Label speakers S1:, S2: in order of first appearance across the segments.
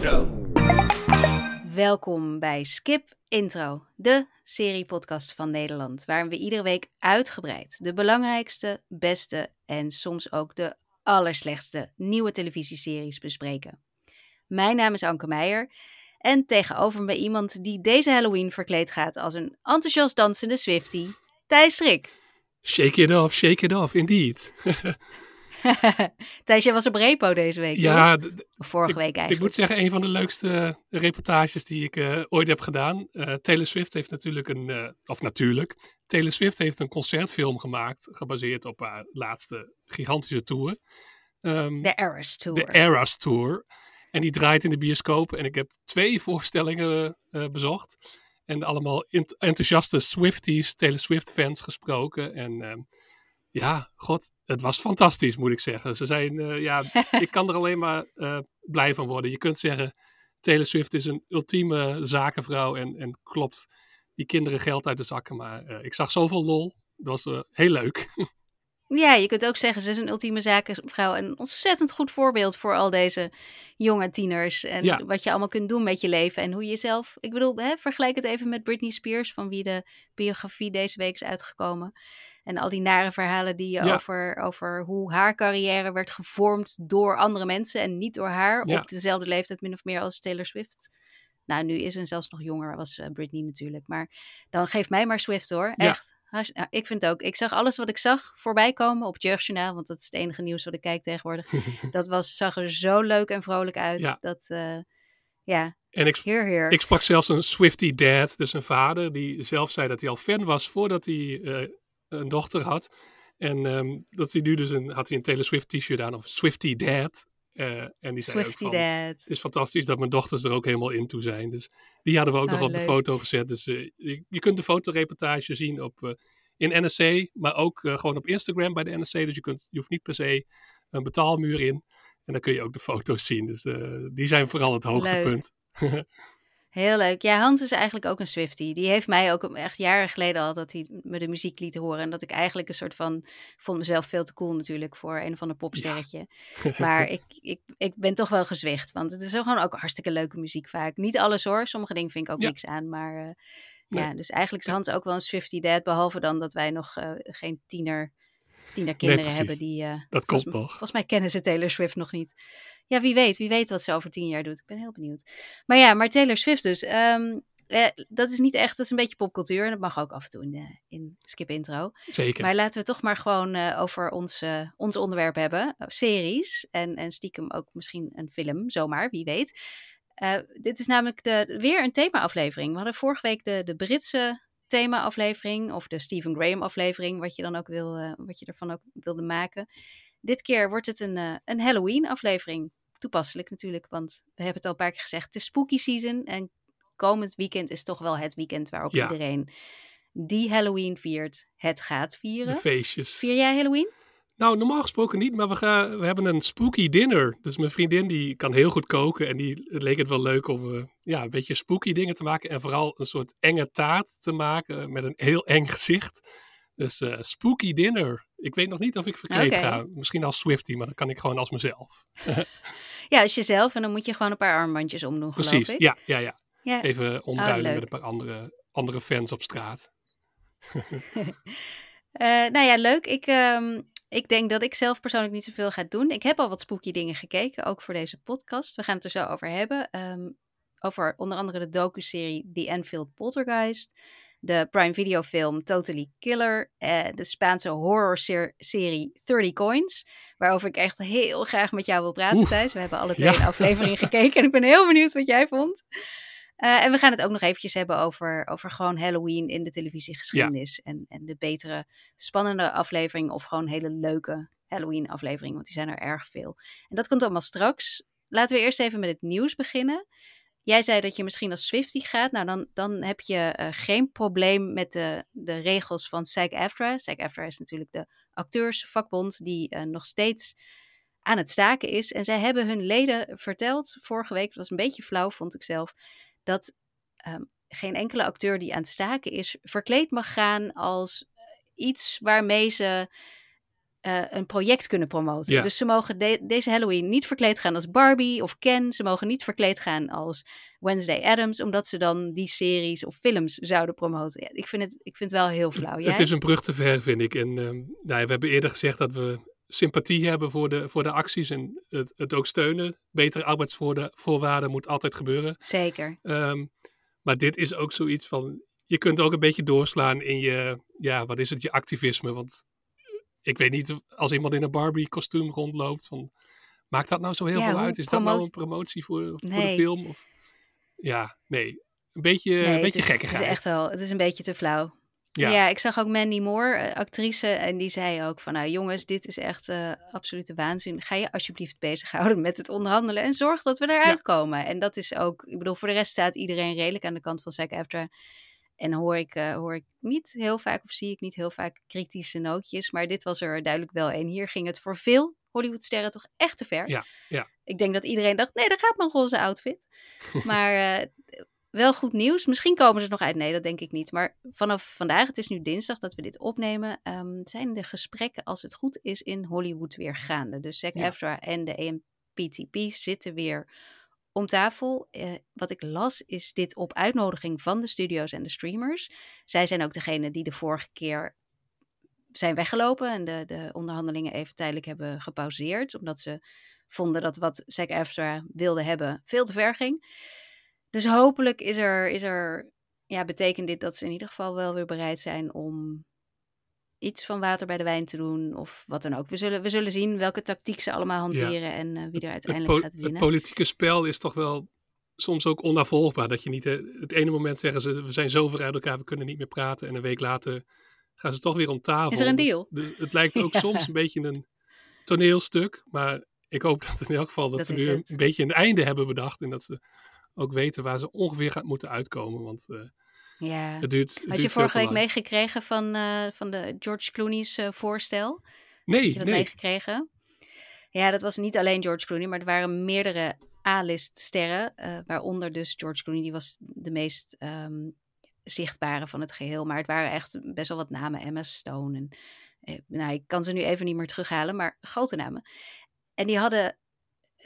S1: Intro.
S2: Welkom bij Skip Intro, de seriepodcast van Nederland, waarin we iedere week uitgebreid de belangrijkste, beste en soms ook de allerslechtste nieuwe televisieseries bespreken. Mijn naam is Anke Meijer en tegenover me iemand die deze Halloween verkleed gaat als een enthousiast dansende Swiftie, Thijs Strik.
S3: Shake it off, shake it off, indeed.
S2: Thijs, jij was op repo deze week,
S3: ja,
S2: vorige
S3: ik,
S2: week eigenlijk.
S3: Ik moet zeggen, een van de leukste reportages die ik eh, ooit heb gedaan. Eh, Taylor Swift heeft natuurlijk een, eh, of natuurlijk, Taylor Swift heeft een concertfilm gemaakt, gebaseerd op haar laatste gigantische tour. Ehm,
S2: de Eras Tour.
S3: De Eras Tour. En die draait in de bioscoop. En ik heb twee voorstellingen bezocht. En allemaal enthousiaste Swifties, Taylor Swift fans gesproken. En ehm, ja, god, het was fantastisch, moet ik zeggen. Ze zijn, uh, ja, ik kan er alleen maar uh, blij van worden. Je kunt zeggen, Taylor Swift is een ultieme zakenvrouw en, en klopt die kinderen geld uit de zakken. Maar uh, ik zag zoveel lol. Dat was heel leuk.
S2: Ja, je kunt ook zeggen, ze is een ultieme zakenvrouw. En een ontzettend goed voorbeeld voor al deze jonge tieners. En
S3: ja.
S2: wat je allemaal kunt doen met je leven. En hoe je zelf, ik bedoel, hè, vergelijk het even met Britney Spears, van wie de biografie deze week is uitgekomen. En al die nare verhalen die je
S3: Ja.
S2: over, over hoe haar carrière werd gevormd door andere mensen en niet door haar.
S3: Ja.
S2: Op dezelfde leeftijd min of meer als Taylor Swift. Nou, nu is ze zelfs nog jonger, was eh, Britney natuurlijk. Maar dan geef mij maar Swift hoor, echt. Ik vind het ook. Ik zag alles wat ik zag voorbij komen op het Jeugdjournaal, want dat is het enige nieuws wat ik kijk tegenwoordig. dat was, zag er zo leuk en vrolijk uit.
S3: Ja.
S2: Dat, eh, ja,
S3: En ik,
S2: heer, heer.
S3: ik sprak zelfs een Swiftie dad, dus een vader, die zelf zei dat hij al fan was voordat hij eh, een dochter had. En ehm, dat hij nu dus een, had hij een Taylor Swift t-shirt aan, of Swiftie dad. Eh, en die zei van,
S2: Dad.
S3: Het is fantastisch dat mijn dochters er ook helemaal in toe zijn. Dus die hadden we ook
S2: Oh,
S3: nog op de foto gezet. Dus eh, je, je kunt de fotoreportage zien op, eh, in NSC, maar ook eh, gewoon op Instagram bij de NSC. Dus je, kunt, je hoeft niet per se een betaalmuur in. En dan kun je ook de foto's zien. Dus eh, die zijn vooral het hoogtepunt.
S2: Heel leuk. Ja, Hans is eigenlijk ook een Swiftie. Die heeft mij ook echt jaren geleden al dat hij me de muziek liet horen. En dat ik eigenlijk een soort van. vond mezelf veel te cool natuurlijk voor een of ander popsterretje. Maar ik, ik, ik ben toch wel gezwicht. Want het is ook gewoon ook hartstikke leuke muziek vaak. Niet alles hoor. Sommige dingen vind ik ook
S3: Ja.
S2: niks aan. Maar eh,
S3: Nee.
S2: ja, dus eigenlijk is Hans ook wel een Swiftie dad. Behalve dan dat wij nog eh, geen tiener, tienerkinderen
S3: precies.
S2: hebben die. eh,
S3: Dat komt nog.
S2: Volgens mij kennen ze Taylor Swift nog niet. Ja, wie weet. Wie weet wat ze over tien jaar doet. Ik ben heel benieuwd. Maar ja, maar Taylor Swift dus. ehm, eh, dat is niet echt, dat is een beetje popcultuur. En dat mag ook af en toe in, de, in Skip Intro.
S3: Zeker.
S2: Maar laten we toch maar gewoon eh, over ons, eh, ons onderwerp hebben. eh, series. En, en stiekem ook misschien een film, zomaar, wie weet. Dit is namelijk de, weer een thema-aflevering. We hadden vorige week de, de Britse thema-aflevering. Of de Stephen Graham-aflevering, wat je dan ook wil, wat je ervan ook wilde maken. Dit keer wordt het een, een Halloween-aflevering. Toepasselijk natuurlijk, want we hebben het al een paar keer gezegd. Het is spooky season en komend weekend is toch wel het weekend waarop
S3: Ja.
S2: iedereen die Halloween viert, het gaat
S3: De
S2: vieren.
S3: feestjes.
S2: Vier jij Halloween?
S3: Nou, normaal gesproken niet, maar we, gaan, we hebben een spooky dinner. Dus mijn vriendin die kan heel goed koken en die het leek het wel leuk om eh, ja, een beetje spooky dingen te maken. En vooral een soort enge taart te maken met een heel eng gezicht. Dus eh, spooky dinner. Ik weet nog niet of ik verkleed ga. Misschien als Swiftie, maar dan kan ik gewoon als mezelf.
S2: Ja, als jezelf. En dan moet je gewoon een paar armbandjes omdoen, geloof
S3: Precies,
S2: ik.
S3: ja, ja, ja.
S2: Ja.
S3: Even omruilen
S2: leuk.
S3: met een paar andere, andere fans op straat.
S2: Eh, nou ja, leuk. Ik, ehm, ik denk dat ik zelf persoonlijk niet zoveel ga doen. Ik heb al wat spooky dingen gekeken, ook voor deze podcast. We gaan het er zo over hebben. Ehm, over onder andere de docu-serie The Enfield Poltergeist. De Prime Video film Totally Killer. eh, de Spaanse horror-serie 30 Coins. Waarover ik echt heel graag met jou wil praten,
S3: Oef.
S2: Thijs. We hebben alle twee
S3: Ja.
S2: een aflevering gekeken. En ik ben heel benieuwd wat jij vond. Eh, en we gaan het ook nog eventjes hebben over, over gewoon Halloween in de televisiegeschiedenis. En, en de betere, spannende aflevering of gewoon hele leuke Halloween aflevering. Want die zijn er erg veel. En dat komt allemaal straks. Laten we eerst even met het nieuws beginnen. Jij zei dat je misschien als Swiftie gaat. Nou, dan, dan heb je eh, geen probleem met de, de regels van SAG-AFTRA. SAG-AFTRA is natuurlijk de acteursvakbond die eh, nog steeds aan het staken is. En zij hebben hun leden verteld vorige week, dat was een beetje flauw, vond ik zelf, dat ehm, geen enkele acteur die aan het staken is, verkleed mag gaan als eh, iets waarmee ze uh, een project kunnen promoten. Dus ze mogen deze Halloween niet verkleed gaan als Barbie of Ken. Ze mogen niet verkleed gaan als Wednesday Adams, omdat ze dan die series of films zouden promoten. Ja, ik, vind het, ik vind het wel heel flauw. Jij?
S3: Het is een brug te ver, vind ik. En uh, nou, we hebben eerder gezegd dat we sympathie hebben voor de, voor de acties en het, het ook steunen. Betere arbeidsvoorwaarden moet altijd gebeuren.
S2: Zeker.
S3: Um, maar dit is ook zoiets van, je kunt ook een beetje doorslaan in je, ja, wat is het, je activisme. Want ik weet niet, als iemand in een Barbie-kostuum rondloopt, van, maakt dat nou zo heel veel uit? Is dat nou een promotie voor, voor de film? Of, ja, nee. Een beetje, nee, een beetje gekkigheid.
S2: Het is echt wel, het is een beetje te flauw. Ja. ja. ik zag ook Mandy Moore, eh, actrice, en die zei ook van, nou jongens, dit is echt uh, absolute waanzin. Ga je alsjeblieft bezighouden met het onderhandelen en zorg dat we eruit ja. komen. En dat is ook, ik bedoel, voor de rest staat iedereen redelijk aan de kant van Zack After. En hoor ik, uh, hoor ik niet heel vaak, of zie ik niet heel vaak kritische nootjes, maar dit was er duidelijk wel een. Hier ging het voor veel Hollywoodsterren toch echt te ver.
S3: Ja, ja.
S2: Ik denk dat iedereen dacht, nee, daar gaat mijn roze outfit. maar wel goed nieuws. Misschien komen ze nog uit. Nee, dat denk ik niet. Maar vanaf vandaag, het is nu dinsdag dat we dit opnemen, um, zijn de gesprekken, als het goed is, in Hollywood weer gaande. Dus ja. en de AMPTP zitten weer om tafel. Uh, wat ik las, is dit op uitnodiging van de studio's en de streamers. Zij zijn ook degene die de vorige keer zijn weggelopen en de, de onderhandelingen even tijdelijk hebben gepauzeerd, omdat ze vonden dat wat Zac After wilde hebben veel te ver ging. Dus hopelijk is er, is er, ja, betekent dit dat ze in ieder geval wel weer bereid zijn om iets van water bij de wijn te doen of wat dan ook. We zullen, we zullen zien welke tactiek ze allemaal hanteren en uh, wie er uiteindelijk gaat winnen.
S3: Het politieke spel is toch wel soms ook onafvolgbaar. Dat je niet uh, het ene moment zeggen ze we zijn zo ver uit elkaar, we kunnen niet meer praten. En een week later gaan ze toch weer om tafel.
S2: Is er een dus deal?
S3: Dus, het lijkt ook soms een beetje een toneelstuk. Maar ik hoop dat in elk geval dat, dat ze nu een beetje een einde hebben bedacht. En dat ze ook weten waar ze ongeveer gaat moeten uitkomen. Want uh,
S2: ja.
S3: het duurt. Het
S2: Had je vorige week meegekregen van, uh, van de George Clooney's uh, voorstel?
S3: Nee.
S2: Had je dat
S3: nee.
S2: meegekregen? Ja, dat was niet alleen George Clooney, maar er waren meerdere A-list sterren. waaronder dus George Clooney, die was de meest um, zichtbare van het geheel. Maar het waren echt best wel wat namen. Emma Stone en... nou, ik kan ze nu even niet meer terughalen, maar grote namen. En die hadden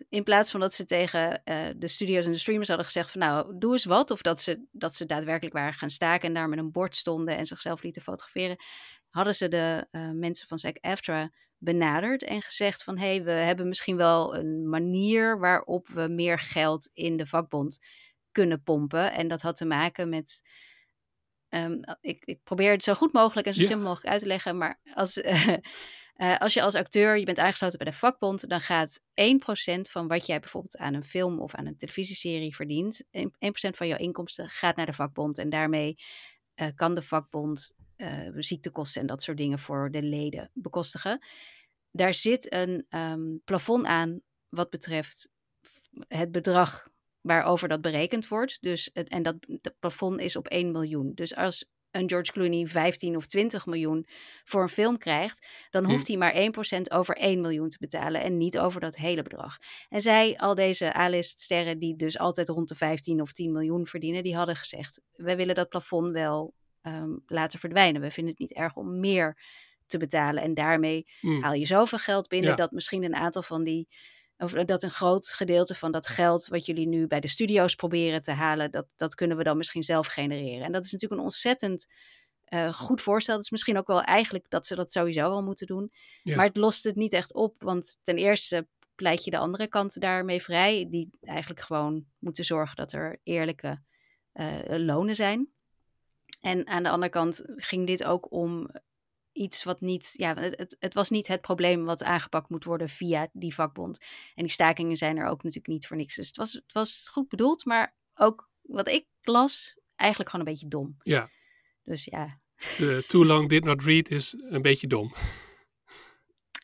S2: in plaats van dat ze tegen uh, de studio's en de streamers hadden gezegd van nou, doe eens wat. Of dat ze, dat ze daadwerkelijk waren gaan staken en daar met een bord stonden en zichzelf lieten fotograferen. Hadden ze de uh, mensen van SAG AFTRA benaderd en gezegd van hé, hey, we hebben misschien wel een manier waarop we meer geld in de vakbond kunnen pompen. En dat had te maken met Um, ik, ik, probeer het zo goed mogelijk en zo ja. simpel mogelijk uit te leggen. Maar als, uh, uh, als je als acteur, je bent aangesloten bij de vakbond, dan gaat 1% van wat jij bijvoorbeeld aan een film of aan een televisieserie verdient, 1% van jouw inkomsten gaat naar de vakbond. En daarmee uh, kan de vakbond uh, ziektekosten en dat soort dingen voor de leden bekostigen. Daar zit een um, plafond aan wat betreft het bedrag waarover dat berekend wordt. Dus het, en dat plafond is op 1 miljoen. Dus als een George Clooney 15 of 20 miljoen voor een film krijgt, dan hoeft hm. hij maar 1% over 1 miljoen te betalen en niet over dat hele bedrag. En zij, al deze A-list sterren die dus altijd rond de 15 of 10 miljoen verdienen, die hadden gezegd, wij willen dat plafond wel um, laten verdwijnen. We vinden het niet erg om meer te betalen en daarmee hm. haal je zoveel geld binnen ja. dat misschien een aantal van die of dat een groot gedeelte van dat geld wat jullie nu bij de studio's proberen te halen, dat, dat kunnen we dan misschien zelf genereren. En dat is natuurlijk een ontzettend uh, goed voorstel. Het is misschien ook wel eigenlijk dat ze dat sowieso wel moeten doen. Ja. Maar het lost het niet echt op, want ten eerste pleit je de andere kant daarmee vrij, die eigenlijk gewoon moeten zorgen dat er eerlijke uh, lonen zijn. En aan de andere kant ging dit ook om iets wat niet, ja, het, het, was niet het probleem wat aangepakt moet worden via die vakbond. En die stakingen zijn er ook natuurlijk niet voor niks. Dus het was, het was goed bedoeld, maar ook wat ik las, eigenlijk gewoon een beetje dom.
S3: Ja.
S2: Dus ja.
S3: The too long did not read is een beetje dom.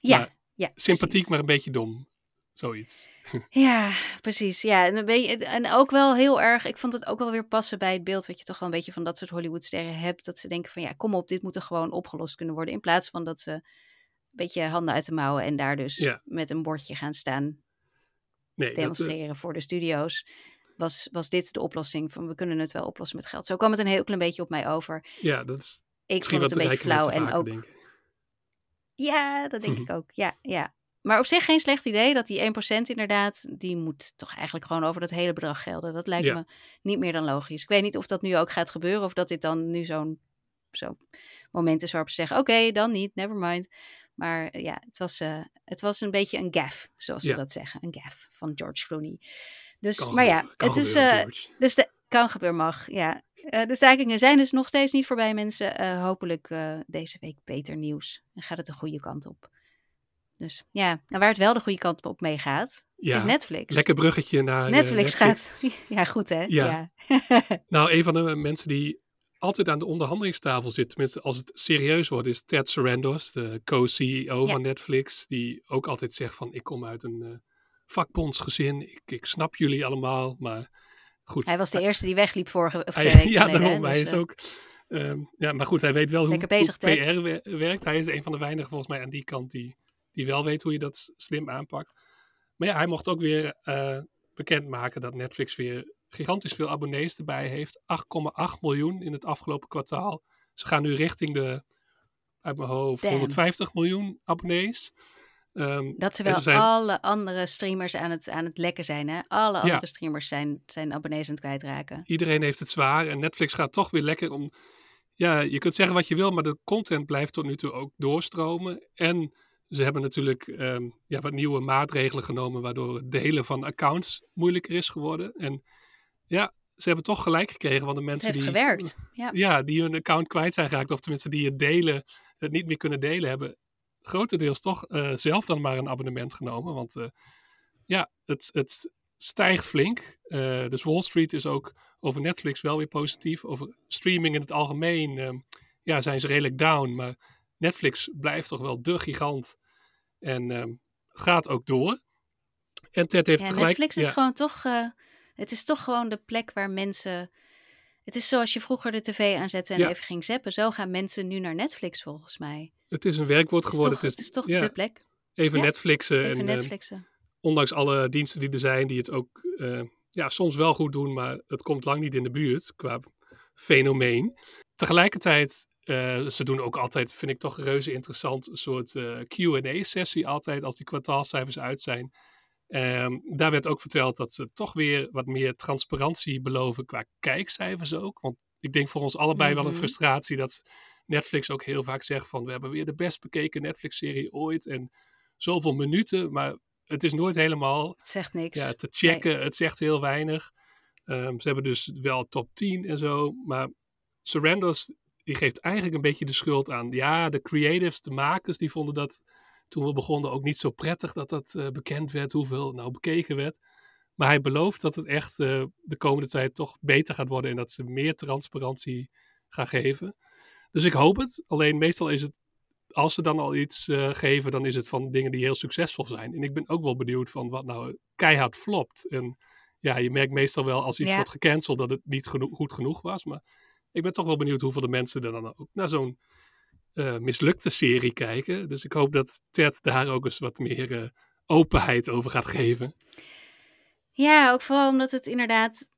S2: Ja, maar ja.
S3: Sympathiek, precies. maar een beetje dom. Zoiets.
S2: Ja, precies. Ja, en, een beetje, en ook wel heel erg, ik vond het ook wel weer passen bij het beeld wat je toch wel een beetje van dat soort Hollywoodsterren hebt. Dat ze denken van ja, kom op, dit moet er gewoon opgelost kunnen worden. In plaats van dat ze een beetje handen uit de mouwen en daar dus ja. met een bordje gaan staan
S3: nee,
S2: demonstreren dat, uh... voor de studio's. Was, was dit de oplossing van we kunnen het wel oplossen met geld. Zo kwam het een heel klein beetje op mij over.
S3: Ja, dat is
S2: ik vond het een beetje flauw en ook.
S3: Denken.
S2: Ja, dat denk ik ook. Ja, ja. Maar op zich geen slecht idee dat die 1% inderdaad, die moet toch eigenlijk gewoon over dat hele bedrag gelden. Dat lijkt me niet meer dan logisch. Ik weet niet of dat nu ook gaat gebeuren of dat dit dan nu zo'n zo moment is waarop ze zeggen, oké, dan niet, never mind. Maar ja, het was, uh, het was een beetje een gaf, zoals ze dat zeggen. Een gaf van George Clooney. Dus, maar ja, het is, uh, dus de, kan gebeuren mag, ja. Uh, de stakingen zijn dus nog steeds niet voorbij, mensen. hopelijk deze week beter nieuws. En gaat het de goede kant op. Dus ja, en waar het wel de goede kant op meegaat, ja, is Netflix.
S3: Lekker bruggetje naar
S2: Netflix. Netflix gaat, ja goed hè? Ja.
S3: ja. nou, een van de mensen die altijd aan de onderhandelingstafel zit, tenminste als het serieus wordt, is Ted Sarandos, de co-CEO van Netflix, die ook altijd zegt van ik kom uit een uh, vakbondsgezin, ik, ik snap jullie allemaal, maar goed.
S2: Hij was de eerste die wegliep vorige of twee weken
S3: Ja, daarom, hij dus, is uh, ook... Um, ja, maar goed, hij weet wel hoe, bezig, hoe PR werkt. Hij is een van de weinigen volgens mij aan die kant die, die wel weet hoe je dat slim aanpakt. Maar ja, hij mocht ook weer uh, bekendmaken dat Netflix weer gigantisch veel abonnees erbij heeft. 8,8 miljoen in het afgelopen kwartaal. Ze gaan nu richting de, uit mijn hoofd, 150 miljoen abonnees.
S2: Um, dat terwijl zijn... alle andere streamers aan het, aan het lekken zijn. Hè? Alle andere streamers zijn, zijn abonnees aan het kwijtraken.
S3: Iedereen heeft het zwaar en Netflix gaat toch weer lekker om... Ja, je kunt zeggen wat je wil, maar de content blijft tot nu toe ook doorstromen. En ze hebben natuurlijk um, ja, wat nieuwe maatregelen genomen, waardoor het delen van accounts moeilijker is geworden. En ja, ze hebben toch gelijk gekregen, want de mensen
S2: die,
S3: gewerkt.
S2: Ja.
S3: ja, die hun account kwijt zijn geraakt, of tenminste die het delen, het niet meer kunnen delen, hebben grotendeels toch uh, zelf dan maar een abonnement genomen. Want uh, ja, het, het stijgt flink. Uh, dus Wall Street is ook over Netflix wel weer positief. Over streaming in het algemeen ehm, ja, zijn ze redelijk down. Maar Netflix blijft toch wel de gigant. En ehm, gaat ook door. En Ted heeft
S2: ja,
S3: tegelijk...
S2: Netflix is gewoon toch het is toch gewoon de plek waar mensen. Het is zoals je vroeger de tv aanzette en even ging zappen. Zo gaan mensen nu naar Netflix volgens mij.
S3: Het is een werkwoord geworden.
S2: Het is toch, het is toch de plek?
S3: Even. Netflixen.
S2: Even
S3: en,
S2: Netflixen.
S3: ondanks alle diensten die er zijn, die het ook uh, ja, soms wel goed doen, maar het komt lang niet in de buurt qua fenomeen. Tegelijkertijd, uh, ze doen ook altijd, vind ik toch reuze interessant, een soort uh, QA-sessie altijd als die kwartaalcijfers uit zijn. Um, daar werd ook verteld dat ze toch weer wat meer transparantie beloven qua kijkcijfers ook. Want ik denk voor ons allebei wel een mhm. frustratie dat Netflix ook heel vaak zegt van we hebben weer de best bekeken Netflix-serie ooit en zoveel minuten, maar het is nooit helemaal
S2: het zegt niks.
S3: Ja, te checken. Het zegt heel weinig. Um, ze hebben dus wel top 10 en zo, maar Surrenders die geeft eigenlijk een beetje de schuld aan. Ja, de creatives, de makers, die vonden dat toen we begonnen ook niet zo prettig dat dat uh, bekend werd, hoeveel nou bekeken werd. Maar hij belooft dat het echt uh, de komende tijd toch beter gaat worden en dat ze meer transparantie gaan geven. Dus ik hoop het. Alleen meestal is het, als ze dan al iets uh, geven, dan is het van dingen die heel succesvol zijn. En ik ben ook wel benieuwd van wat nou keihard flopt. En ja, je merkt meestal wel als iets ja. wordt gecanceld dat het niet geno goed genoeg was. Maar ik ben toch wel benieuwd hoeveel de mensen er dan ook naar zo'n uh, mislukte serie kijken. Dus ik hoop dat Ted daar ook eens wat meer uh, openheid over gaat geven.
S2: Ja, ook vooral omdat het inderdaad.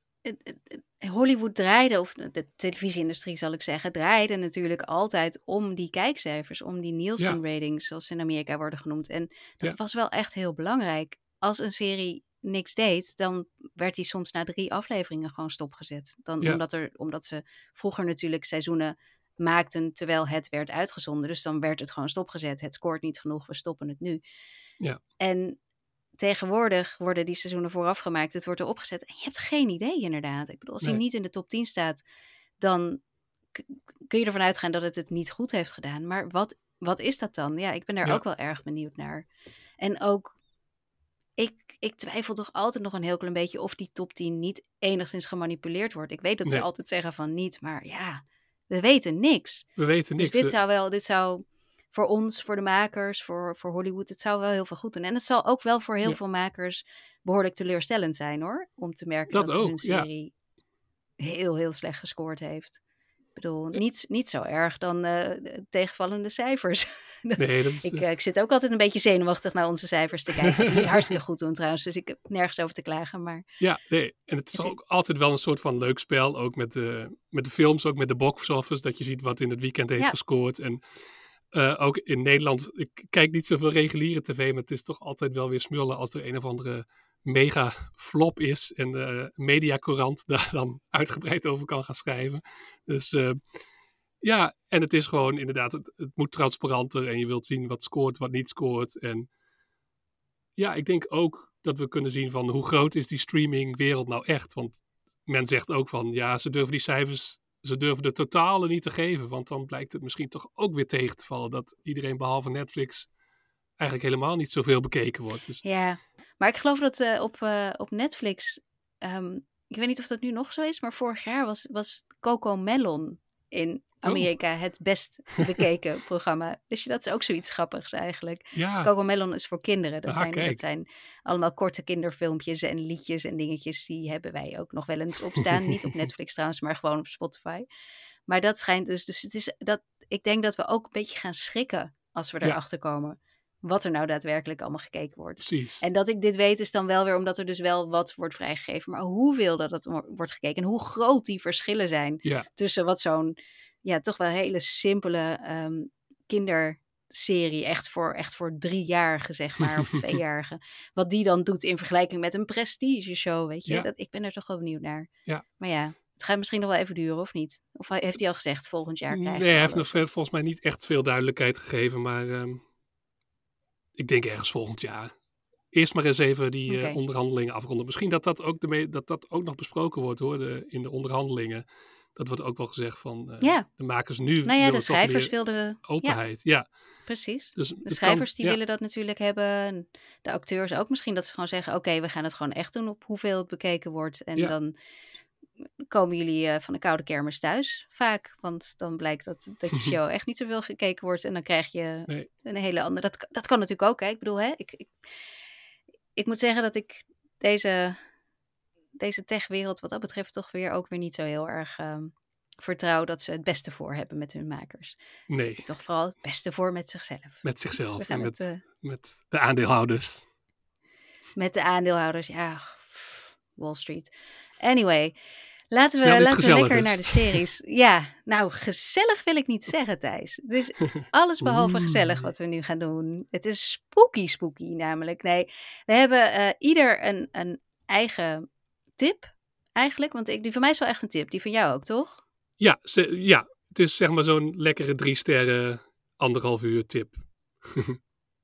S2: Hollywood draaide, of de televisieindustrie zal ik zeggen, draaide natuurlijk altijd om die kijkcijfers, om die Nielsen-ratings, zoals ze in Amerika worden genoemd. En dat ja. was wel echt heel belangrijk. Als een serie niks deed, dan werd die soms na drie afleveringen gewoon stopgezet. Dan, ja. omdat, er, omdat ze vroeger natuurlijk seizoenen maakten terwijl het werd uitgezonden. Dus dan werd het gewoon stopgezet. Het scoort niet genoeg, we stoppen het nu.
S3: Ja.
S2: En tegenwoordig worden die seizoenen vooraf gemaakt. Het wordt erop gezet. En je hebt geen idee inderdaad. Ik bedoel, als nee. hij niet in de top 10 staat, dan kun je ervan uitgaan dat het het niet goed heeft gedaan. Maar wat, wat is dat dan? Ja, ik ben daar ja. ook wel erg benieuwd naar. En ook, ik, ik twijfel toch altijd nog een heel klein beetje of die top 10 niet enigszins gemanipuleerd wordt. Ik weet dat nee. ze altijd zeggen van niet, maar ja, we weten niks.
S3: We weten niks.
S2: Dus dit zou wel, dit zou voor ons, voor de makers, voor, voor Hollywood, het zou wel heel veel goed doen. En het zal ook wel voor heel ja. veel makers behoorlijk teleurstellend zijn hoor. Om te merken dat,
S3: dat
S2: ook, hun serie ja. heel, heel slecht gescoord heeft. Ik bedoel, niet, niet zo erg dan uh, tegenvallende cijfers.
S3: Nee, dat is,
S2: ik, uh, ik zit ook altijd een beetje zenuwachtig naar onze cijfers te kijken. niet hartstikke goed doen trouwens, dus ik heb nergens over te klagen. Maar...
S3: Ja, nee. En het is het, ook altijd wel een soort van leuk spel. Ook met de, met de films, ook met de box office. Dat je ziet wat in het weekend heeft ja. gescoord. En eh, ook in Nederland, ik kijk niet zoveel reguliere tv, maar het is toch altijd wel weer smullen als er een of andere mega flop is en de mediacorant daar dan uitgebreid over kan gaan schrijven. Dus uh, ja, en het is gewoon inderdaad, het, moet transparanter en je wilt zien wat scoort, wat niet scoort. En ja, ik denk ook dat we kunnen zien van hoe groot is die streamingwereld nou echt. Want men zegt ook van, ja, ze durven die cijfers, ze durven de totale niet te geven. Want dan blijkt het misschien toch ook weer tegen te vallen dat iedereen behalve Netflix eigenlijk helemaal niet zoveel bekeken wordt. Dus...
S2: Ja, maar ik geloof dat uh, op, uh, op Netflix, um, ik weet niet of dat nu nog zo is, maar vorig jaar was, was Coco Melon in Amerika het best bekeken programma. Dus dat is ook zoiets grappigs eigenlijk.
S3: Ja.
S2: Coco Melon is voor kinderen. Dat,
S3: Ah,
S2: zijn,
S3: kijk.
S2: dat zijn allemaal korte kinderfilmpjes en liedjes en dingetjes. Die hebben wij ook nog wel eens opstaan. Niet op Netflix trouwens, maar gewoon op Spotify. Maar dat schijnt dus... Dus het is dat, ik denk dat we ook een beetje gaan schrikken als we
S3: Ja.
S2: erachter komen. Wat er nou daadwerkelijk allemaal gekeken wordt.
S3: Precies.
S2: En dat ik dit weet is dan wel weer omdat er dus wel wat wordt vrijgegeven. Maar hoeveel dat wo- wordt gekeken en hoe groot die verschillen zijn
S3: Ja,
S2: tussen wat zo'n ja, toch wel hele simpele ehm, kinderserie, echt voor, echt voor driejarigen, zeg maar, of tweejarigen, wat die dan doet in vergelijking met een prestige show, weet je.
S3: Ja.
S2: Dat, ik ben er toch wel benieuwd naar.
S3: Ja.
S2: Maar ja, het gaat misschien nog wel even duren, of niet? Of hij- heeft hij al gezegd, volgend jaar
S3: nee,
S2: krijgen
S3: hij
S2: we
S3: heeft nog volgens mij niet echt veel duidelijkheid gegeven, maar ehm, ik denk ergens volgend jaar. Eerst maar eens even die eh, onderhandelingen afronden. Misschien dat dat ook, de dat dat ook nog besproken wordt hoor, de, in de onderhandelingen. Dat wordt ook wel gezegd van eh,
S2: Ja.
S3: de makers nu.
S2: Nou ja, de schrijvers wilden...
S3: Openheid, ja.
S2: Precies.
S3: Dus
S2: De
S3: kan-
S2: schrijvers die
S3: ja,
S2: willen dat natuurlijk hebben. en De acteurs ook. Misschien dat ze gewoon zeggen: Oké, we gaan het gewoon echt doen op hoeveel het bekeken wordt. En dan komen jullie eh, van de koude kermis thuis vaak. Want dan blijkt dat, dat je show echt niet zoveel gekeken wordt. En dan krijg je
S3: Nee.
S2: een hele andere. Dat, kan- dat kan natuurlijk ook. Hè? Ik bedoel, hè? Ik, ik, ik moet zeggen dat ik deze, deze techwereld, wat dat betreft, toch weer ook weer niet zo heel erg. ehm, vertrouw dat ze het beste voor hebben met hun makers.
S3: Nee,
S2: Toch vooral het beste voor met zichzelf.
S3: met
S2: Dus
S3: zichzelf en
S2: het,
S3: met,
S2: eh,
S3: met de aandeelhouders.
S2: Met de aandeelhouders, ja, Wall Street. Anyway, laten we, laten we lekker naar de series. Ja, nou, gezellig wil ik niet zeggen, Thijs. Het is alles behalve gezellig wat we nu gaan doen. Het is spooky, spooky namelijk. Nee, we hebben eh, ieder een, een eigen tip, eigenlijk. Want ik, die van mij is wel echt een tip. Die van jou ook, toch?
S3: Ja, ze- ja, het is zeg maar zo'n lekkere drie sterren, anderhalf uur tip.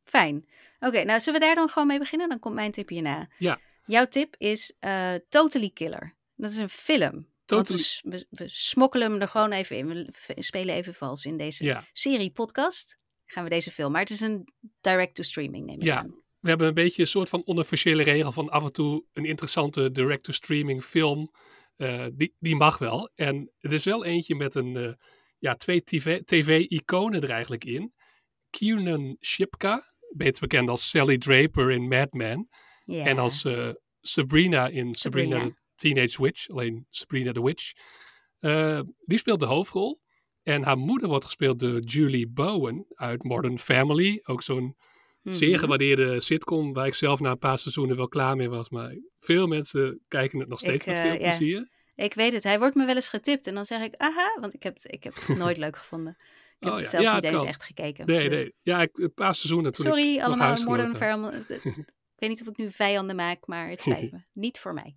S2: Fijn. Oké, nou zullen we daar dan gewoon mee beginnen? Dan komt mijn tip hierna.
S3: Ja.
S2: Jouw tip is eh, Totally Killer. Dat is een film.
S3: Totally-
S2: we, we smokkelen hem er gewoon even in. We spelen even vals in deze
S3: Ja,
S2: serie podcast. Gaan we deze film. Maar het is een direct-to-streaming, neem ik
S3: Ja.
S2: aan.
S3: We hebben een beetje een soort van onofficiële regel van af en toe een interessante direct-to-streaming film. Eh, die, die mag wel. En het is wel eentje met een, eh, ja, twee TV TV-iconen er eigenlijk in. Kiernan Shipka, beter bekend als Sally Draper in Mad Men. En als eh, Sabrina in Sabrina.
S2: Sabrina.
S3: the Teenage Witch, alleen Sabrina the Witch. Die speelt de hoofdrol. En haar moeder wordt gespeeld door Julie Bowen uit Modern Family. Ook zo'n
S2: Mhm.
S3: zeer gewaardeerde sitcom waar ik zelf na een paar seizoenen wel klaar mee was. Maar veel mensen kijken het nog steeds
S2: Ik,
S3: met
S2: eh,
S3: veel plezier.
S2: Ik weet het. Hij wordt me wel eens getipt. En dan zeg ik, aha. Want ik heb het, ik heb het nooit leuk gevonden. Ik heb
S3: Oh ja.
S2: zelfs
S3: Ja,
S2: niet eens
S3: kan.
S2: echt gekeken.
S3: Nee,
S2: Dus-
S3: nee. Ja, ik, een paar seizoenen toen ik
S2: Sorry
S3: nog
S2: allemaal Modern. Family. Ik weet niet of ik nu vijanden maak, maar het spijt me. Niet voor mij.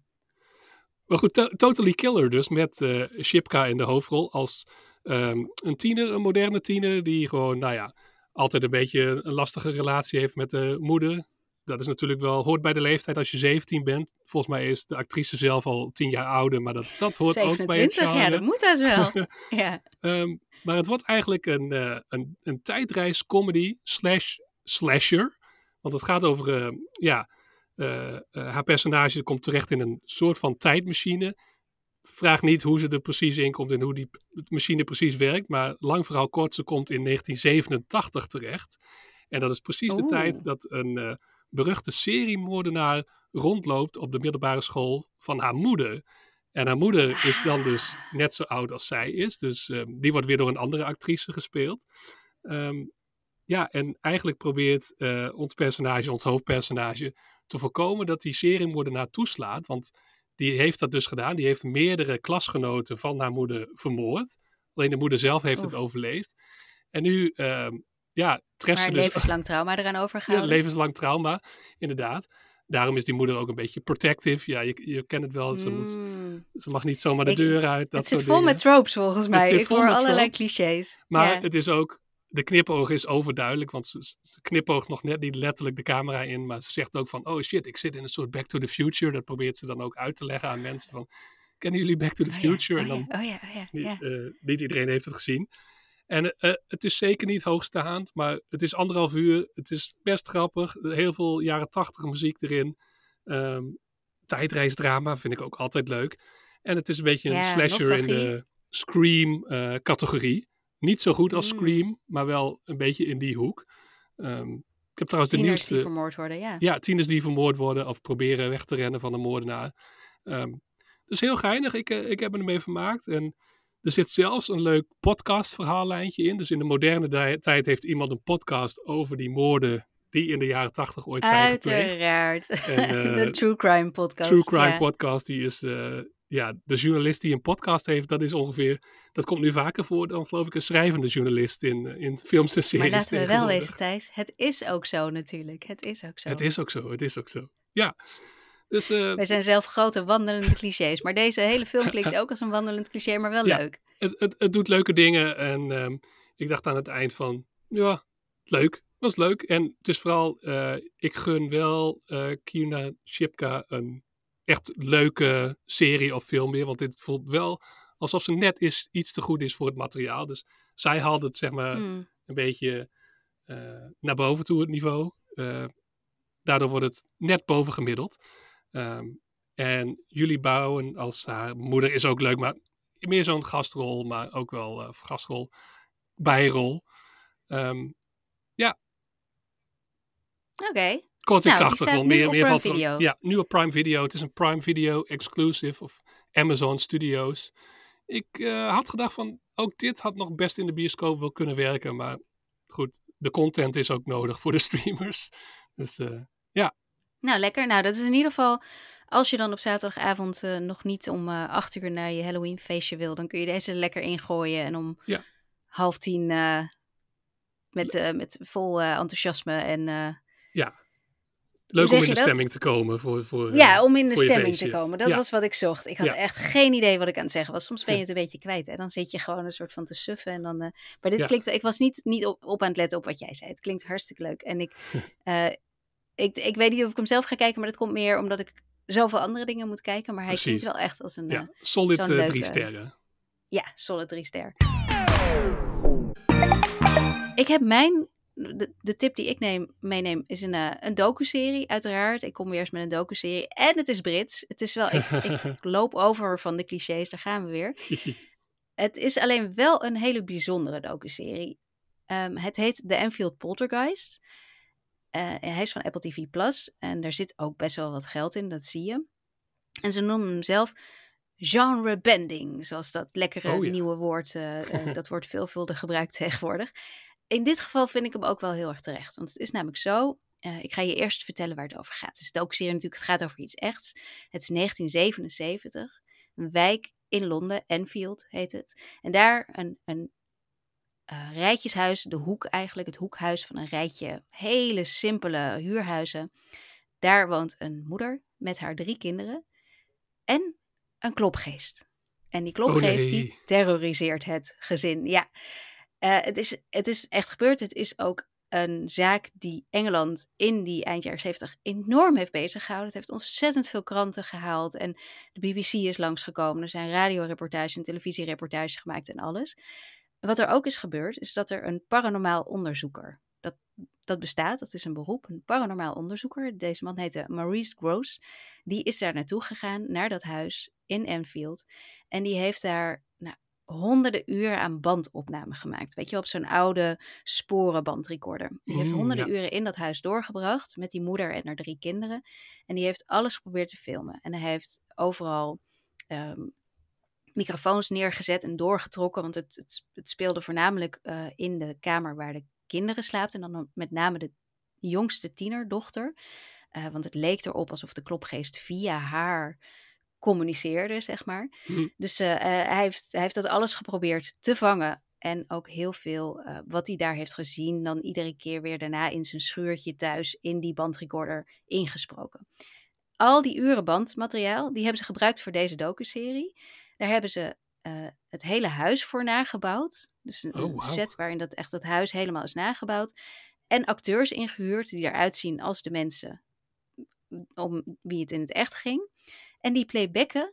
S3: Maar goed, To- Totally Killer dus met eh Shipka in de hoofdrol als ehm, een tiener, een moderne tiener die gewoon, nou ja, altijd een beetje een lastige relatie heeft met de moeder. Dat is natuurlijk wel, hoort bij de leeftijd als je 17 bent. Volgens mij is de actrice zelf al 10 jaar ouder, maar dat, dat hoort ook bij het
S2: 27,
S3: genre.
S2: ja, dat moet dat wel. ja.
S3: Ehm, maar het wordt eigenlijk een, eh, een, een tijdreis comedy slash slasher. Want het gaat over, eh, ja, eh, haar personage komt terecht in een soort van tijdmachine. Vraag niet hoe ze er precies in komt en hoe die machine precies werkt. Maar lang verhaal kort, ze komt in 1987 terecht. En dat is precies de tijd dat een eh, beruchte seriemoordenaar rondloopt op de middelbare school van haar moeder. En haar moeder is dan dus net zo oud als zij is. Dus ehm, die wordt weer door een andere actrice gespeeld. Ehm, ja, en eigenlijk probeert eh, ons personage, ons hoofdpersonage, te voorkomen dat die seriemoordenaar toeslaat. Want die heeft dat dus gedaan. Die heeft meerdere klasgenoten van haar moeder vermoord. Alleen de moeder zelf heeft het
S2: Oeh.
S3: overleefd. En nu ehm, ja, Tresse
S2: Maar
S3: dus...
S2: levenslang trauma eraan
S3: Ja,
S2: overgehouden.
S3: levenslang trauma, inderdaad. Daarom is die moeder ook een beetje protective. Ja, je, je kent het wel. Ze, moet,
S2: Mm.
S3: ze mag niet zomaar de
S2: Ik-
S3: deur uit. Dat
S2: Het zit vol
S3: dingen.
S2: met tropes volgens mij. Ik hoor allerlei clichés.
S3: Maar
S2: ja.
S3: het is ook, de knipoog is overduidelijk, want ze, ze knipoogt nog net niet letterlijk de camera in, maar ze zegt ook van, oh shit, ik zit in een soort Back to the Future. Dat probeert ze dan ook uit te leggen aan mensen van, kennen jullie Back to the
S2: Oh ja,
S3: Future?
S2: oh
S3: en dan,
S2: ja, oh ja, oh ja,
S3: niet,
S2: ja.
S3: eh, niet iedereen heeft het gezien. En eh, het is zeker niet hoogstaand, maar het is anderhalf uur. Het is best grappig. Heel veel jaren tachtig muziek erin. Ehm, tijdreisdrama vind ik ook altijd leuk. En het is een beetje een
S2: Ja,
S3: slasher in de Scream-categorie. Niet zo goed als
S2: Mm.
S3: Scream, maar wel een beetje in die hoek. Ehm, ik heb trouwens de
S2: Tieners
S3: nieuwste...
S2: die vermoord worden, ja.
S3: Ja, tieners die vermoord worden of proberen weg te rennen van een moordenaar. Ehm, dus heel geinig. Ik, eh, ik heb me ermee vermaakt. En er zit zelfs een leuk podcast-verhaallijntje in. Dus in de moderne tijd heeft iemand een podcast over die moorden die in de jaren tachtig ooit zijn gepleegd.
S2: Uiteraard.
S3: En,
S2: de
S3: eh,
S2: True Crime podcast.
S3: True Crime
S2: ja.
S3: podcast, die is... eh, ja, de journalist die een podcast heeft, dat is ongeveer... Dat komt nu vaker voor dan, geloof ik, een schrijvende journalist in, eh, in films en series
S2: Maar laten we wel wezen, Thijs. Het is ook zo natuurlijk. Het is ook zo.
S3: Het is ook zo, het is ook zo. Ja. Dus eh,
S2: Wij zijn zelf grote wandelende clichés. Maar deze hele film klinkt ook als een wandelend cliché, maar wel
S3: Ja.
S2: leuk.
S3: het, het, het doet leuke dingen. En ehm, ik dacht aan het eind van, ja, leuk. Was leuk. En het is vooral, eh, ik gun wel Kina Shipka een echt leuke serie of film weer. Want dit voelt wel alsof ze net is, iets te goed is voor het materiaal. Dus zij haalt het zeg maar
S2: Hmm.
S3: een beetje eh, naar boven toe, het niveau. Eh, daardoor wordt het net boven gemiddeld. Ehm, en jullie bouwen als haar moeder is ook leuk, maar meer zo'n gastrol, maar ook wel eh, gastrol, bijrol. Ehm,
S2: Oké.
S3: Kort en
S2: Nou,
S3: krachtig
S2: nu
S3: Meer, meer
S2: Prime Video.
S3: Ja, nu op Prime Video. Het is een Prime Video exclusive of Amazon Studios. Ik eh, had gedacht van, ook dit had nog best in de bioscoop wel kunnen werken. Maar goed, de content is ook nodig voor de streamers. Dus eh,
S2: Nou, lekker. Nou, dat is in ieder geval... Als je dan op zaterdagavond eh, nog niet om acht uur naar je Halloween feestje wil... dan kun je deze lekker ingooien. En om
S3: Ja.
S2: half tien met, met vol enthousiasme en... eh,
S3: leuk om in de
S2: dat?
S3: stemming te komen. Voor, voor, eh,
S2: Ja, om in de stemming te komen. Dat
S3: Ja.
S2: was wat ik zocht. Ik had
S3: Ja.
S2: echt geen idee wat ik aan het zeggen was. Soms ben je het een beetje kwijt. En dan zit je gewoon een soort van te suffen. En dan, eh, Maar dit klinkt... Ik was niet, niet op, op aan het letten op wat jij zei. Het klinkt hartstikke leuk. En ik, eh, ik, ik weet niet of ik hem zelf ga kijken. Maar dat komt meer omdat ik zoveel andere dingen moet kijken. Maar hij
S3: Precies.
S2: klinkt wel echt als een...
S3: Ja,
S2: eh,
S3: solid eh,
S2: leuke-
S3: drie sterren.
S2: ja, solid drie ster. Ik heb mijn... De, de tip die ik neem, meeneem is een, eh, een docu-serie, uiteraard. Ik kom weer eens met een docu-serie. En het is Brits. Het is wel... Ik, ik loop over van de clichés, daar gaan we weer. Het is alleen wel een hele bijzondere docuserie. Ehm het heet The Enfield Poltergeist. Eh, hij is van Apple TV Plus en daar zit ook best wel wat geld in, dat zie je. En ze noemen hem zelf genre bending, zoals dat lekkere
S3: Oh ja.
S2: nieuwe woord. eh, dat wordt veelvuldig gebruikt tegenwoordig. In dit geval vind ik hem ook wel heel erg terecht. Want het is namelijk zo. eh, ik ga je eerst vertellen waar het over gaat. Het is de serie natuurlijk, het gaat over iets echts. Het is 1977. Een wijk in Londen, Enfield heet het. En daar een, een eh, rijtjeshuis, de hoek eigenlijk, het hoekhuis van een rijtje hele simpele huurhuizen. Daar woont een moeder met haar drie kinderen en een klopgeest. En die klopgeest
S3: Oh, nee.
S2: die terroriseert het gezin. Ja, Eh, het, is, het is echt gebeurd. Het is ook een zaak die Engeland in die eind jaren 70 enorm heeft bezig gehouden. Het heeft ontzettend veel kranten gehaald. En de BBC is langsgekomen. Er zijn radioreportages en televisiereportages gemaakt en alles. Wat er ook is gebeurd, is dat er een paranormaal onderzoeker. Dat, dat bestaat, dat is een beroep, een paranormaal onderzoeker. Deze man heette Maurice Gross. Die is daar naartoe gegaan, naar dat huis in Enfield. En die heeft daar nou, honderden uren aan bandopname gemaakt. Weet je, op zo'n oude sporenbandrecorder. Die heeft
S3: Mm,
S2: honderden
S3: ja.
S2: uren in dat huis doorgebracht met die moeder en haar drie kinderen. En die heeft alles geprobeerd te filmen. En hij heeft overal ehm, microfoons neergezet en doorgetrokken. Want het, het, het speelde voornamelijk eh, in de kamer waar de kinderen slaapt. En dan met name de jongste tienerdochter. Eh, want het leek erop alsof de klopgeest via haar communiceerde, zeg maar.
S3: Hm.
S2: Dus eh, eh, hij, heeft, hij heeft dat alles geprobeerd te vangen En ook heel veel uh, wat hij daar heeft gezien, dan iedere keer weer daarna in zijn schuurtje thuis in die bandrecorder ingesproken. Al die uren bandmateriaal, die hebben ze gebruikt voor deze docuserie. Daar hebben ze uh, het hele huis voor nagebouwd. Dus een,
S3: Oh,
S2: set waarin dat echt het huis helemaal is nagebouwd. En acteurs ingehuurd die eruit zien als de mensen om wie het in het echt ging. En die playbacken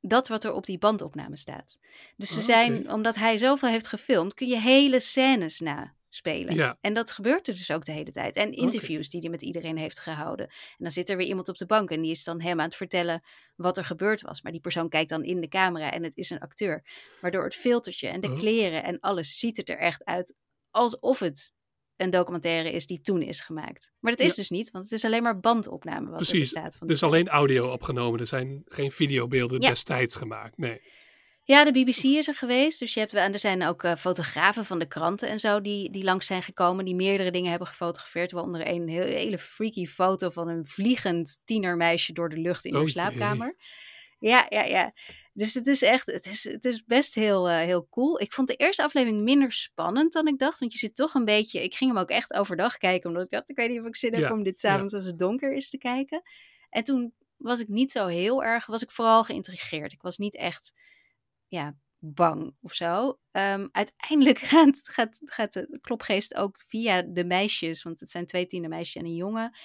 S2: dat wat er op die bandopname staat. Dus ze
S3: Oh,
S2: zijn, omdat hij zoveel heeft gefilmd, kun je hele scènes naspelen.
S3: Ja.
S2: En dat gebeurt er dus ook de hele tijd. En interviews die hij met iedereen heeft gehouden. En dan zit er weer iemand op de bank en die is dan hem aan het vertellen wat er gebeurd was. Maar die persoon kijkt dan in de camera en het is een acteur. Waardoor het filtertje en de
S3: Oh.
S2: kleren en alles ziet het er echt uit alsof het een documentaire is die toen is gemaakt. Maar dat is
S3: Ja.
S2: dus niet, want het is alleen maar bandopname wat er
S3: Precies.
S2: bestaat. Van
S3: Dus alleen audio opgenomen. Er zijn geen videobeelden
S2: Ja.
S3: destijds gemaakt. Nee.
S2: Ja, de BBC is er geweest. Dus je hebt, en er zijn ook eh, fotografen van de kranten en zo die, die langs zijn gekomen. Die meerdere dingen hebben gefotografeerd. Waaronder een heel, hele freaky foto van een vliegend tienermeisje door de lucht in
S3: Oh
S2: haar
S3: jee.
S2: slaapkamer. Ja, ja, ja. Dus het is echt, het is, het is best heel, eh, heel cool. Ik vond de eerste aflevering minder spannend dan ik dacht. Want je zit toch een beetje, ik ging hem ook echt overdag kijken. Omdat ik dacht, ik weet niet of ik zin heb
S3: Ja,
S2: om dit
S3: ja.
S2: s'avonds als het donker is te kijken. En toen was ik niet zo heel erg, was ik vooral geïntrigeerd. Ik was niet echt ja, bang of zo. Ehm, uiteindelijk gaat, gaat, gaat de klopgeest ook via de meisjes, want het zijn twee tienermeisjes en een jongen.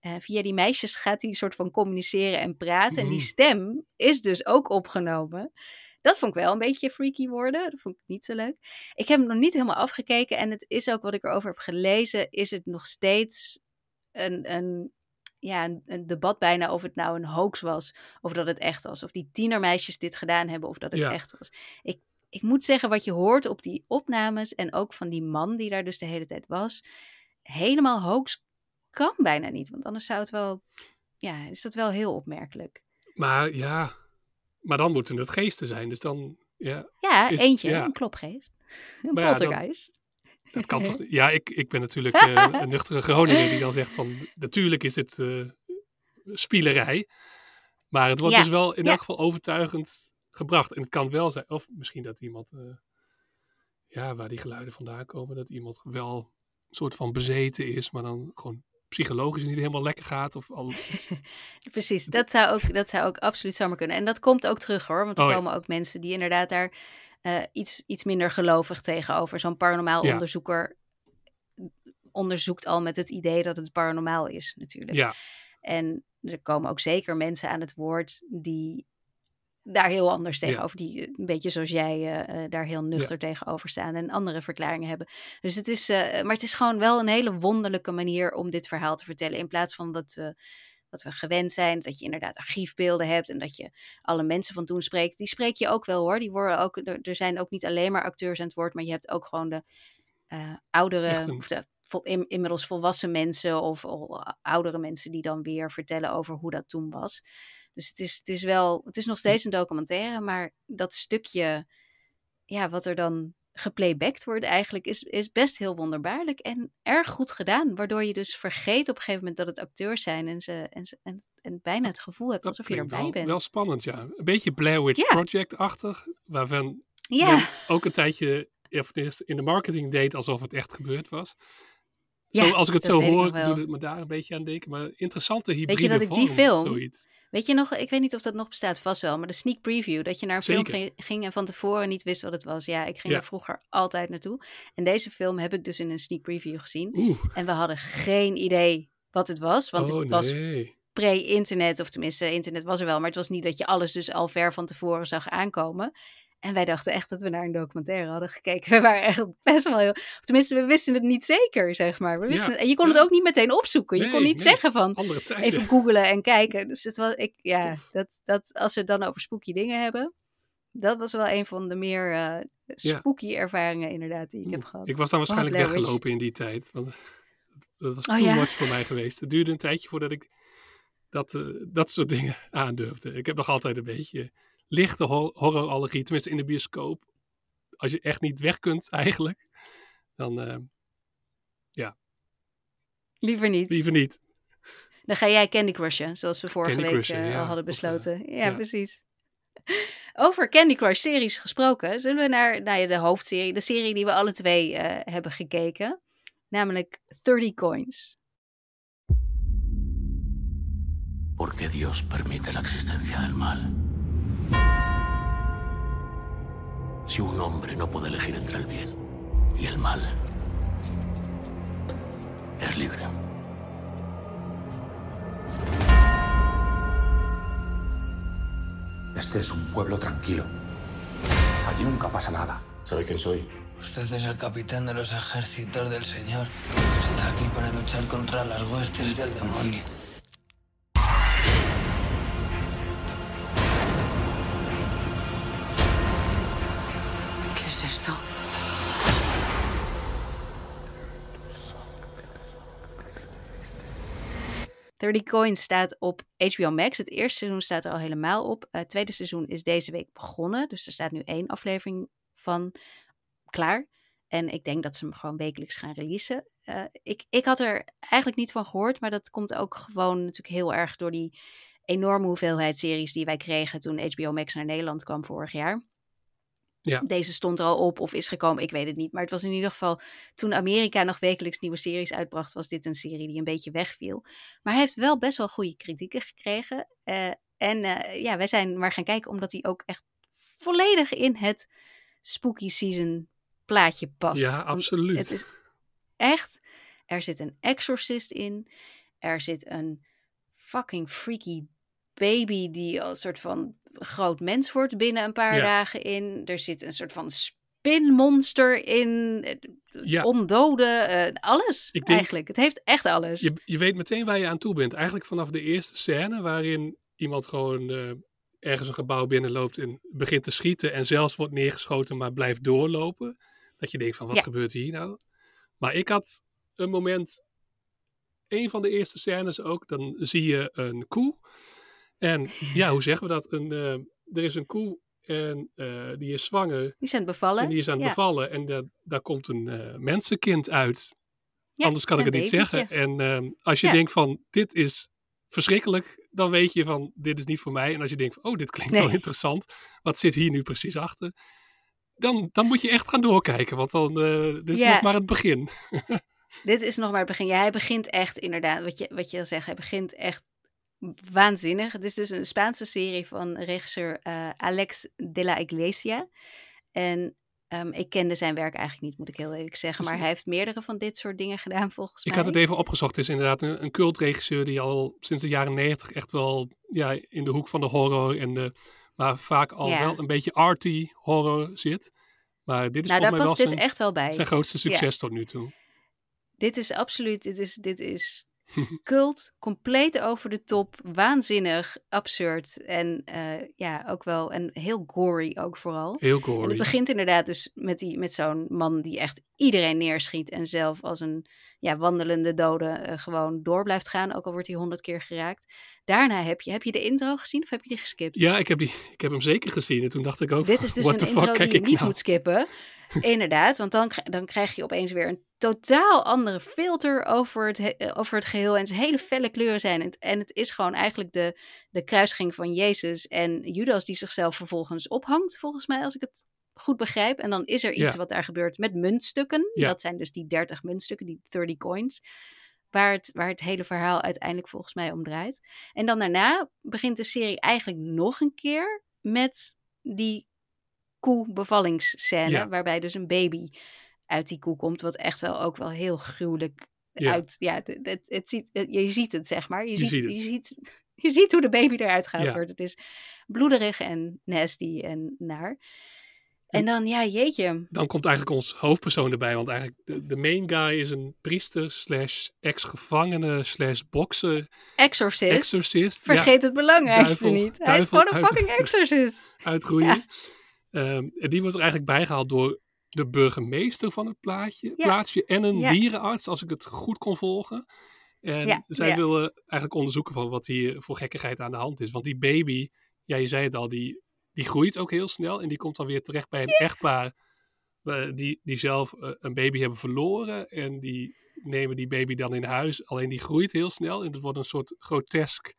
S2: Eh, via die meisjes gaat hij een soort van communiceren en praten. En die
S3: Mhm.
S2: stem is dus ook opgenomen. Dat vond ik wel een beetje freaky worden. Dat vond ik niet zo leuk. Ik heb hem nog niet helemaal afgekeken. En het is ook wat ik erover heb gelezen. Is het nog steeds een, een, ja, een, een debat bijna of het nou een hoax was. Of dat het echt was. Of die tienermeisjes dit gedaan hebben. Of dat het
S3: Ja.
S2: echt was. Ik, ik moet zeggen, wat je hoort op die opnames. En ook van die man die daar dus de hele tijd was. Helemaal hoax kan bijna niet. Want anders zou het wel. Ja, is dat wel heel opmerkelijk.
S3: Maar ja. Maar dan moeten het geesten zijn. Dus dan. Ja.
S2: Ja,
S3: Is-
S2: eentje,
S3: ja.
S2: een klopgeest. Een
S3: Maar ja, dan-
S2: poltergeist.
S3: Dat kan toch. Ja, ik, ik ben natuurlijk eh, een nuchtere Groninger die dan zegt van. Natuurlijk is dit eh spielerij. Maar het wordt
S2: Ja,
S3: dus wel in
S2: ja.
S3: elk geval overtuigend gebracht. En het kan wel zijn. Of misschien dat iemand. eh, ja, waar die geluiden vandaan komen. Dat iemand wel een soort van bezeten is. Maar dan gewoon psychologisch niet helemaal lekker gaat. Of al,
S2: Precies, dat zou, ook, dat zou ook absoluut zomaar kunnen. En dat komt ook terug hoor, want er
S3: Oh ja.
S2: komen ook mensen die inderdaad daar eh, iets, iets minder gelovig tegenover. Zo'n paranormaal
S3: Ja.
S2: onderzoeker onderzoekt al met het idee dat het paranormaal is natuurlijk.
S3: ja,
S2: En er komen ook zeker mensen aan het woord die daar heel anders
S3: Ja.
S2: tegenover, die een beetje zoals jij eh, eh, daar heel nuchter tegenover staan en andere verklaringen hebben. Dus het is, eh, maar het is gewoon wel een hele wonderlijke manier om dit verhaal te vertellen. In plaats van dat we, wat we gewend zijn, dat je inderdaad archiefbeelden hebt en dat je alle mensen van toen spreekt. Die spreek je ook wel hoor. Die worden ook, er, er zijn ook niet alleen maar acteurs aan het woord, maar je hebt ook gewoon de eh, oudere, of de in- inmiddels volwassen mensen of, of oudere mensen die dan weer vertellen over hoe dat toen was. Dus het is, het is wel, het is nog steeds een documentaire, maar dat stukje, ja, wat er dan geplaybacked wordt eigenlijk, is, is best heel wonderbaarlijk en erg goed gedaan. Waardoor je dus vergeet op een gegeven moment dat het acteurs zijn en, ze, en, ze, en, en bijna het gevoel hebt
S3: dat
S2: alsof je erbij
S3: wel,
S2: bent.
S3: wel spannend, ja. Een beetje Blair Witch
S2: Ja.
S3: Project-achtig. Waarvan
S2: ja,
S3: ook een tijdje of in de marketing deed alsof het echt gebeurd was.
S2: Ja,
S3: zo, als ik het zo
S2: weet
S3: hoor, doet het me daar een beetje aan denken. Maar interessante hybride
S2: je dat ik die film-
S3: zoiets.
S2: Weet je nog, ik weet niet of dat nog bestaat, vast wel, maar de sneak preview, dat je naar een film ging, ging en van tevoren niet wist wat het was. Ja, ik ging
S3: Ja.
S2: daar vroeger altijd naartoe. En deze film heb ik dus in een sneak preview gezien.
S3: Oeh,
S2: En we hadden geen idee wat het was, want
S3: oh
S2: het was
S3: nee.
S2: pre-internet, of tenminste, internet was er wel, maar het was niet dat je alles dus al ver van tevoren zag aankomen. En wij dachten echt dat we naar een documentaire hadden gekeken. We waren echt best wel heel. Of tenminste, we wisten het niet zeker, zeg maar. We wisten
S3: Ja,
S2: het, en je kon
S3: ja.
S2: het ook niet meteen opzoeken. Je kon niet
S3: nee.
S2: zeggen van. Even googlen en kijken. Dus het was, ik, ja,
S3: Tof.
S2: dat, dat, als we het dan over spooky dingen hebben. Dat was wel een van de meer eh, spooky ervaringen, inderdaad, die ik heb gehad.
S3: Ik was dan waarschijnlijk
S2: Blair Witch.
S3: weggelopen in die tijd. Want dat was
S2: Oh,
S3: too much voor mij geweest. Het duurde een tijdje voordat ik dat, eh, dat soort dingen aandurfde. Ik heb nog altijd een beetje lichte hor- horrorallergie. Tenminste in de bioscoop. Als je echt niet weg kunt eigenlijk. Dan eh,
S2: Liever niet.
S3: liever niet.
S2: Dan ga jij Candy Crushen, zoals we vorige
S3: Candy
S2: week
S3: Crushen,
S2: eh,
S3: ja.
S2: al hadden
S3: Of,
S2: besloten. ja,
S3: ja.
S2: precies. Over Candy Crush series gesproken, zullen we naar, naar de hoofdserie, de serie die we alle twee uh, hebben gekeken, namelijk 30 Coins.
S1: Porque Dios permite la existencia del mal. Si un hombre no puede elegir entre el bien y el mal, es libre.
S4: Este es un pueblo tranquilo. Aquí nunca pasa nada.
S1: ¿Sabe quién soy?
S5: Usted es el capitán de los ejércitos del Señor. Está aquí para luchar contra las huestes del demonio.
S2: 30 Coin staat op HBO Max. Het eerste seizoen staat er al helemaal op. Het tweede seizoen is deze week begonnen. Dus er staat nu één aflevering van klaar. En ik denk dat ze hem gewoon wekelijks gaan releasen. Eh, ik, ik had er eigenlijk niet van gehoord, maar dat komt ook gewoon natuurlijk heel erg door die enorme hoeveelheid series die wij kregen toen HBO Max naar Nederland kwam vorig jaar.
S3: Ja.
S2: Deze stond er al op of is gekomen, ik weet het niet. Maar het was in ieder geval, toen Amerika nog wekelijks nieuwe series uitbracht, was dit een serie die een beetje wegviel. Maar hij heeft wel best wel goede kritieken gekregen. Uh, en uh, ja, wij zijn maar gaan kijken omdat hij ook echt volledig in het spooky season plaatje past.
S3: Ja, absoluut.
S2: Het is echt, er zit een exorcist in. Er zit een fucking freaky baby die als soort van groot mens wordt binnen een paar
S3: Ja.
S2: dagen in. Er zit een soort van spinmonster in. eh,
S3: Ja.
S2: Ondoden, eh, alles
S3: Ik denk-
S2: eigenlijk. Het heeft echt alles.
S3: Je, je weet meteen waar je aan toe bent. Eigenlijk vanaf de eerste scène waarin iemand gewoon eh, ergens een gebouw binnenloopt en begint te schieten en zelfs wordt neergeschoten, maar blijft doorlopen. Dat je denkt van wat
S2: Ja.
S3: gebeurt hier nou? Maar ik had een moment, een van de eerste scènes ook, dan zie je een koe. En ja, hoe zeggen we dat? Een, eh, er is een koe en eh, die is zwanger
S2: Die zijn bevallen.
S3: en die is aan het
S2: Ja.
S3: bevallen en daar- daar komt een eh, mensenkind uit.
S2: Ja,
S3: Anders kan ik het niet zeggen. En ehm, als je
S2: Ja.
S3: denkt van dit is verschrikkelijk, dan weet je van dit is niet voor mij. En als je denkt van oh dit klinkt wel interessant, wat zit hier nu precies achter? Dan, dan moet je echt gaan doorkijken, want dan dit is nog maar het begin.
S2: Dit is nog maar het begin. Ja, hij begint echt inderdaad, wat je, wat je al zegt, hij begint echt waanzinnig. Het is dus een Spaanse serie van regisseur eh, Alex de la Iglesia. En ehm, ik kende zijn werk eigenlijk niet, moet ik heel eerlijk zeggen. Maar hij heeft meerdere van dit soort dingen gedaan, volgens
S3: Ik
S2: mij.
S3: had het even opgezocht. Het is inderdaad een, een cultregisseur die al sinds de jaren negentig echt wel ja, in de hoek van de horror en de, maar vaak al
S2: Ja.
S3: wel een beetje arty horror zit. Maar dit is
S2: nou, daar
S3: mij
S2: past
S3: wel
S2: dit
S3: zijn,
S2: echt wel bij.
S3: zijn grootste succes tot nu toe.
S2: Dit is absoluut, dit is, dit is cult, compleet over de top, waanzinnig, absurd en eh, ja, ook wel, en heel gory ook vooral.
S3: Heel
S2: En
S3: gory.
S2: het begint inderdaad dus met, die, met zo'n man die echt iedereen neerschiet en zelf als een ja, wandelende dode eh, gewoon door blijft gaan, ook al wordt hij honderd keer geraakt. Daarna heb je, heb je de intro gezien of heb je die geskipt?
S3: Ja, ik heb, die, ik heb hem zeker gezien. En toen dacht ik ook,
S2: Dit is dus een intro die je niet
S3: nou?
S2: moet skippen. Inderdaad, want dan, dan krijg je opeens weer een totaal andere filter over het, he- eh, over het geheel. En het hele felle kleuren zijn. En het, en het is gewoon eigenlijk de, de kruising van Jezus en Judas die zichzelf vervolgens ophangt, volgens mij, als ik het goed begrijp. En dan is er iets
S3: Ja.
S2: wat daar gebeurt met muntstukken.
S3: Ja.
S2: Dat zijn dus die 30 muntstukken, die 30 coins. Waar het, waar het hele verhaal uiteindelijk volgens mij om draait. En dan daarna begint de serie eigenlijk nog een keer met die koe-bevallingsscène.
S3: Ja.
S2: Waarbij dus een baby uit die koe komt. Wat echt wel ook wel heel gruwelijk
S3: Ja.
S2: uit. Ja, het, het, het ziet, het- je ziet het, zeg maar. Je, ziet, je, ziet, je ziet hoe de baby eruit gehaald
S3: Ja.
S2: wordt. Het is bloederig en nasty en naar. En dan, ja, jeetje.
S3: Dan komt eigenlijk ons hoofdpersoon erbij. Want eigenlijk de, de main guy is een priester slash ex-gevangene slash bokser.
S2: Exorcist.
S3: Exorcist. ja,
S2: Vergeet het belangrijkste
S3: duivel-
S2: niet. Hij is gewoon een
S3: uit-
S2: fucking exorcist.
S3: uitgroeien.
S2: Ja.
S3: Ehm, en die wordt er eigenlijk bijgehaald door de burgemeester van het plaatje,
S2: Ja.
S3: plaatsje en een
S2: Ja.
S3: dierenarts, als ik het goed kon volgen. En
S2: Ja,
S3: zij willen eigenlijk onderzoeken van wat hier voor gekkigheid aan de hand is. Want die baby, ja, je zei het al, die, die groeit ook heel snel en die komt dan weer terecht bij een echtpaar eh, die, die zelf eh, een baby hebben verloren. En die nemen die baby dan in huis. Alleen die groeit heel snel en het wordt een soort grotesk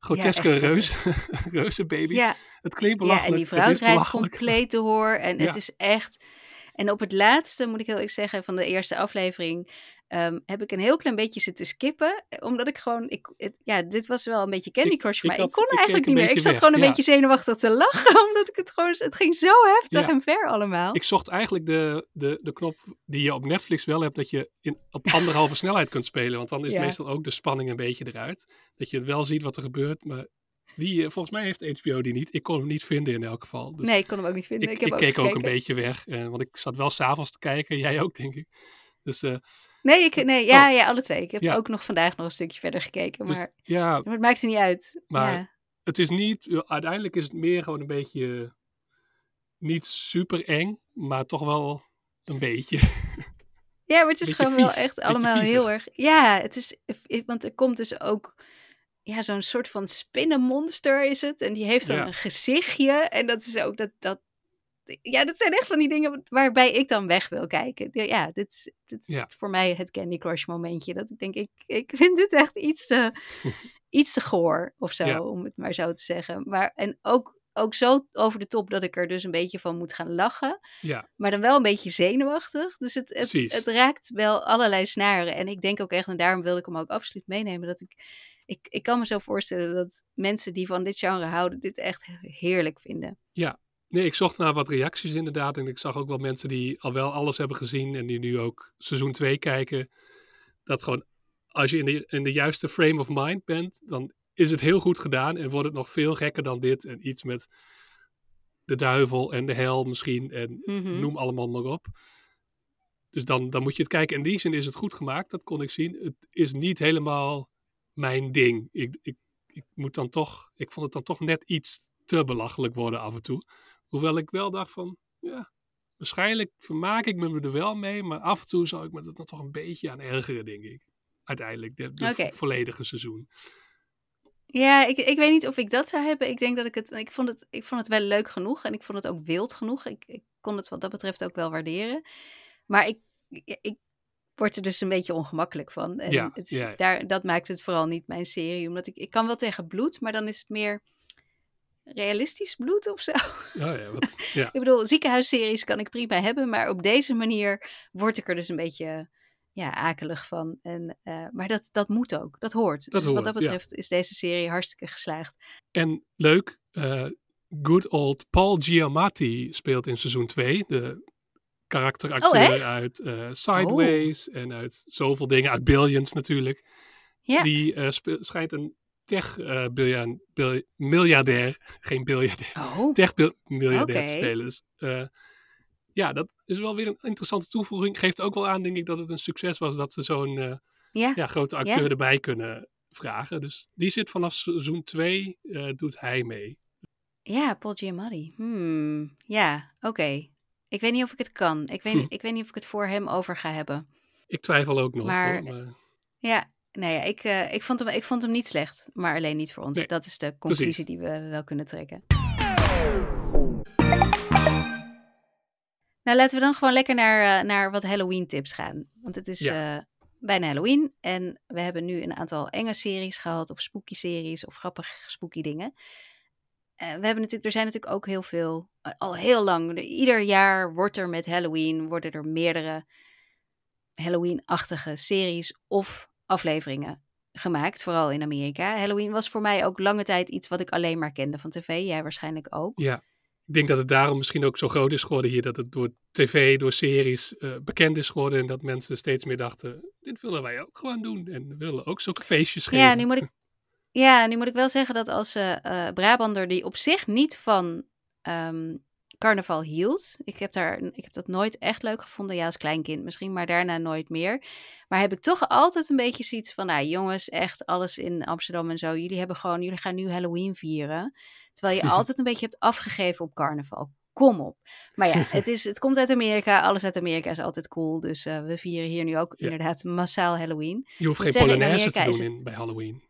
S3: groteske reus, reuzenbaby.
S2: Ja,
S3: Het klinkt
S2: ja,
S3: belachelijk.
S2: en die vrouw
S3: belachelijk.
S2: compleet door. En
S3: Ja.
S2: het is echt... En op het laatste, moet ik heel eerlijk zeggen, van de eerste aflevering... ehm, heb ik een heel klein beetje zitten skippen. Omdat ik gewoon... Ik, het- ja, dit was wel een beetje Candy Crush,
S3: ik
S2: maar ik,
S3: had-
S2: kon
S3: ik
S2: eigenlijk niet meer. Ik zat
S3: weg,
S2: gewoon een
S3: ja.
S2: beetje zenuwachtig te lachen. Omdat ik het gewoon... Het ging zo heftig
S3: Ja.
S2: en ver allemaal.
S3: Ik zocht eigenlijk de, de, de knop die je op Netflix wel hebt, dat je in, op anderhalve snelheid kunt spelen. Want dan is
S2: Ja.
S3: meestal ook de spanning een beetje eruit. Dat je wel ziet wat er gebeurt. Maar die, eh, volgens mij heeft HBO die niet. Ik kon hem niet vinden in elk geval. Dus
S2: nee, ik kon hem ook niet vinden.
S3: ik,
S2: Ik, heb ook
S3: keek ook een
S2: gekeken.
S3: beetje weg. eh, want ik zat wel s'avonds te kijken. Jij ook, denk ik. Dus, eh,
S2: Nee, ik, nee ja, ja, alle twee. Ik heb
S3: Ja.
S2: ook nog vandaag nog een stukje verder gekeken.
S3: dus
S2: Maar,
S3: ja,
S2: maar het maakt er niet uit.
S3: Maar-
S2: ja.
S3: het is niet. Uiteindelijk is het meer gewoon een beetje. Niet super eng, maar toch wel een beetje.
S2: Ja, maar het is
S3: Beetje
S2: gewoon wel echt allemaal heel erg. Ja, het is. Want er komt dus ook. Ja, zo'n soort van spinnenmonster is het. En die heeft dan
S3: Ja.
S2: een gezichtje. En dat is ook dat. dat ja, dat zijn echt van die dingen waarbij ik dan weg wil kijken. Ja, dit, is- dit is
S3: Ja.
S2: voor mij het Candy Crush momentje. Dat ik denk, ik, ik vind dit echt iets te, iets te goor of zo,
S3: Ja.
S2: om het maar zo te zeggen. Maar, en ook, ook zo over de top dat ik er dus een beetje van moet gaan lachen.
S3: Ja,
S2: Maar dan wel een beetje zenuwachtig. Dus het, het, het raakt wel allerlei snaren. En ik denk ook echt, en daarom wilde ik hem ook absoluut meenemen, dat ik, ik, ik kan me zo voorstellen dat mensen die van dit genre houden, dit echt heerlijk vinden.
S3: Nee, ik zocht naar wat reacties inderdaad. En ik zag ook wel mensen die al wel alles hebben gezien. En die nu ook seizoen 2 kijken. Dat gewoon, als je in de, in de juiste frame of mind bent. Dan is het heel goed gedaan. En wordt het nog veel gekker dan dit. En iets met de duivel en de hel misschien. En
S2: Mhm.
S3: noem allemaal maar op. Dus dan, dan moet je het kijken. In die zin is het goed gemaakt. Dat kon ik zien. Het is niet helemaal mijn ding. Ik, ik, ik moet dan toch, ik vond het dan toch net iets te belachelijk worden af en toe. Hoewel ik wel dacht van, ja, waarschijnlijk vermaak ik me er wel mee, maar af en toe zou ik me er dan toch een beetje aan ergeren, denk ik. Uiteindelijk, de, de
S2: Oké.
S3: vo- volledige seizoen.
S2: Ja, ik, ik weet niet of ik dat zou hebben. Ik denk dat ik het. Ik vond het, ik vond het wel leuk genoeg en ik vond het ook wild genoeg. Ik, ik kon het wat dat betreft ook wel waarderen. Maar ik, ik, word er dus een beetje ongemakkelijk van. En
S3: Ja,
S2: het is,
S3: ja.
S2: Daar, dat maakt het vooral niet mijn serie. Omdat ik, ik kan wel tegen bloed, maar dan is het meer realistisch bloed of zo.
S3: Oh ja, wat, ja.
S2: Ik bedoel, ziekenhuisseries kan ik prima hebben, maar op deze manier word ik er dus een beetje ja, akelig van. En, eh, maar dat, dat moet ook, dat hoort. dus
S3: hoort,
S2: wat dat
S3: ja.
S2: betreft is deze serie hartstikke geslaagd.
S3: En leuk, eh, good old Paul Giamatti speelt in seizoen 2. De karakteracteur
S2: Oh,
S3: uit eh, Sideways en uit zoveel dingen. Uit Billions natuurlijk.
S2: Ja.
S3: Die schijnt een tech-miljardair, geen biljardair,
S2: Oh,
S3: tech-miljardair. Dus, eh, ja, dat is wel weer een interessante toevoeging. Geeft ook wel aan, denk ik, dat het een succes was dat ze zo'n eh,
S2: ja.
S3: ja, grote acteur erbij kunnen vragen. Dus die zit vanaf seizoen 2, doet hij mee.
S2: Ja, Paul Giamatti. Hmm. Ja, oké. Ik weet niet of ik het kan. Ik weet,
S3: Hm.
S2: ik weet niet of ik het voor hem over ga hebben.
S3: Ik twijfel ook nog.
S2: Maar-
S3: hoor, maar
S2: Ja, nou ja, ik, eh, ik, vond hem, ik vond hem niet slecht. Maar alleen niet voor ons.
S3: Nee,
S2: dat is de conclusie
S3: precies.
S2: die we wel kunnen trekken. Nou, laten we dan gewoon lekker naar, eh, naar wat Halloween tips gaan. Want het is
S3: Ja.
S2: eh, bijna Halloween. En we hebben nu een aantal enge series gehad. Of spooky series. Of grappige spooky dingen. We hebben natuurlijk, er zijn natuurlijk ook heel veel, al heel lang. er- ieder jaar wordt er met Halloween, worden er meerdere Halloween-achtige series of afleveringen gemaakt. Vooral in Amerika. Halloween was voor mij ook lange tijd iets wat ik alleen maar kende van tv. Jij waarschijnlijk ook.
S3: ja, ik denk dat het daarom misschien ook zo groot is geworden hier. Dat het door tv, door series eh, bekend is geworden. En dat mensen steeds meer dachten, dit willen wij ook gewoon doen. En we willen ook zulke feestjes geven.
S2: Ja, nu moet ik, ja, nu moet ik wel zeggen dat als eh, Brabander die op zich niet van ehm, carnaval hield. Ik heb, daar, ik heb dat nooit echt leuk gevonden. Ja, als kleinkind misschien, maar daarna nooit meer. Maar heb ik toch altijd een beetje zoiets van, nou jongens, echt alles in Amsterdam en zo. Jullie hebben gewoon, jullie gaan nu Halloween vieren. Terwijl je altijd een beetje hebt afgegeven op carnaval. Kom op. Maar ja, het, is, het komt uit Amerika. Alles uit Amerika is altijd cool. Dus eh, we vieren hier nu ook
S3: Ja.
S2: inderdaad massaal Halloween.
S3: Je hoeft geen polonaise te doen
S2: het-
S3: in, bij Halloween.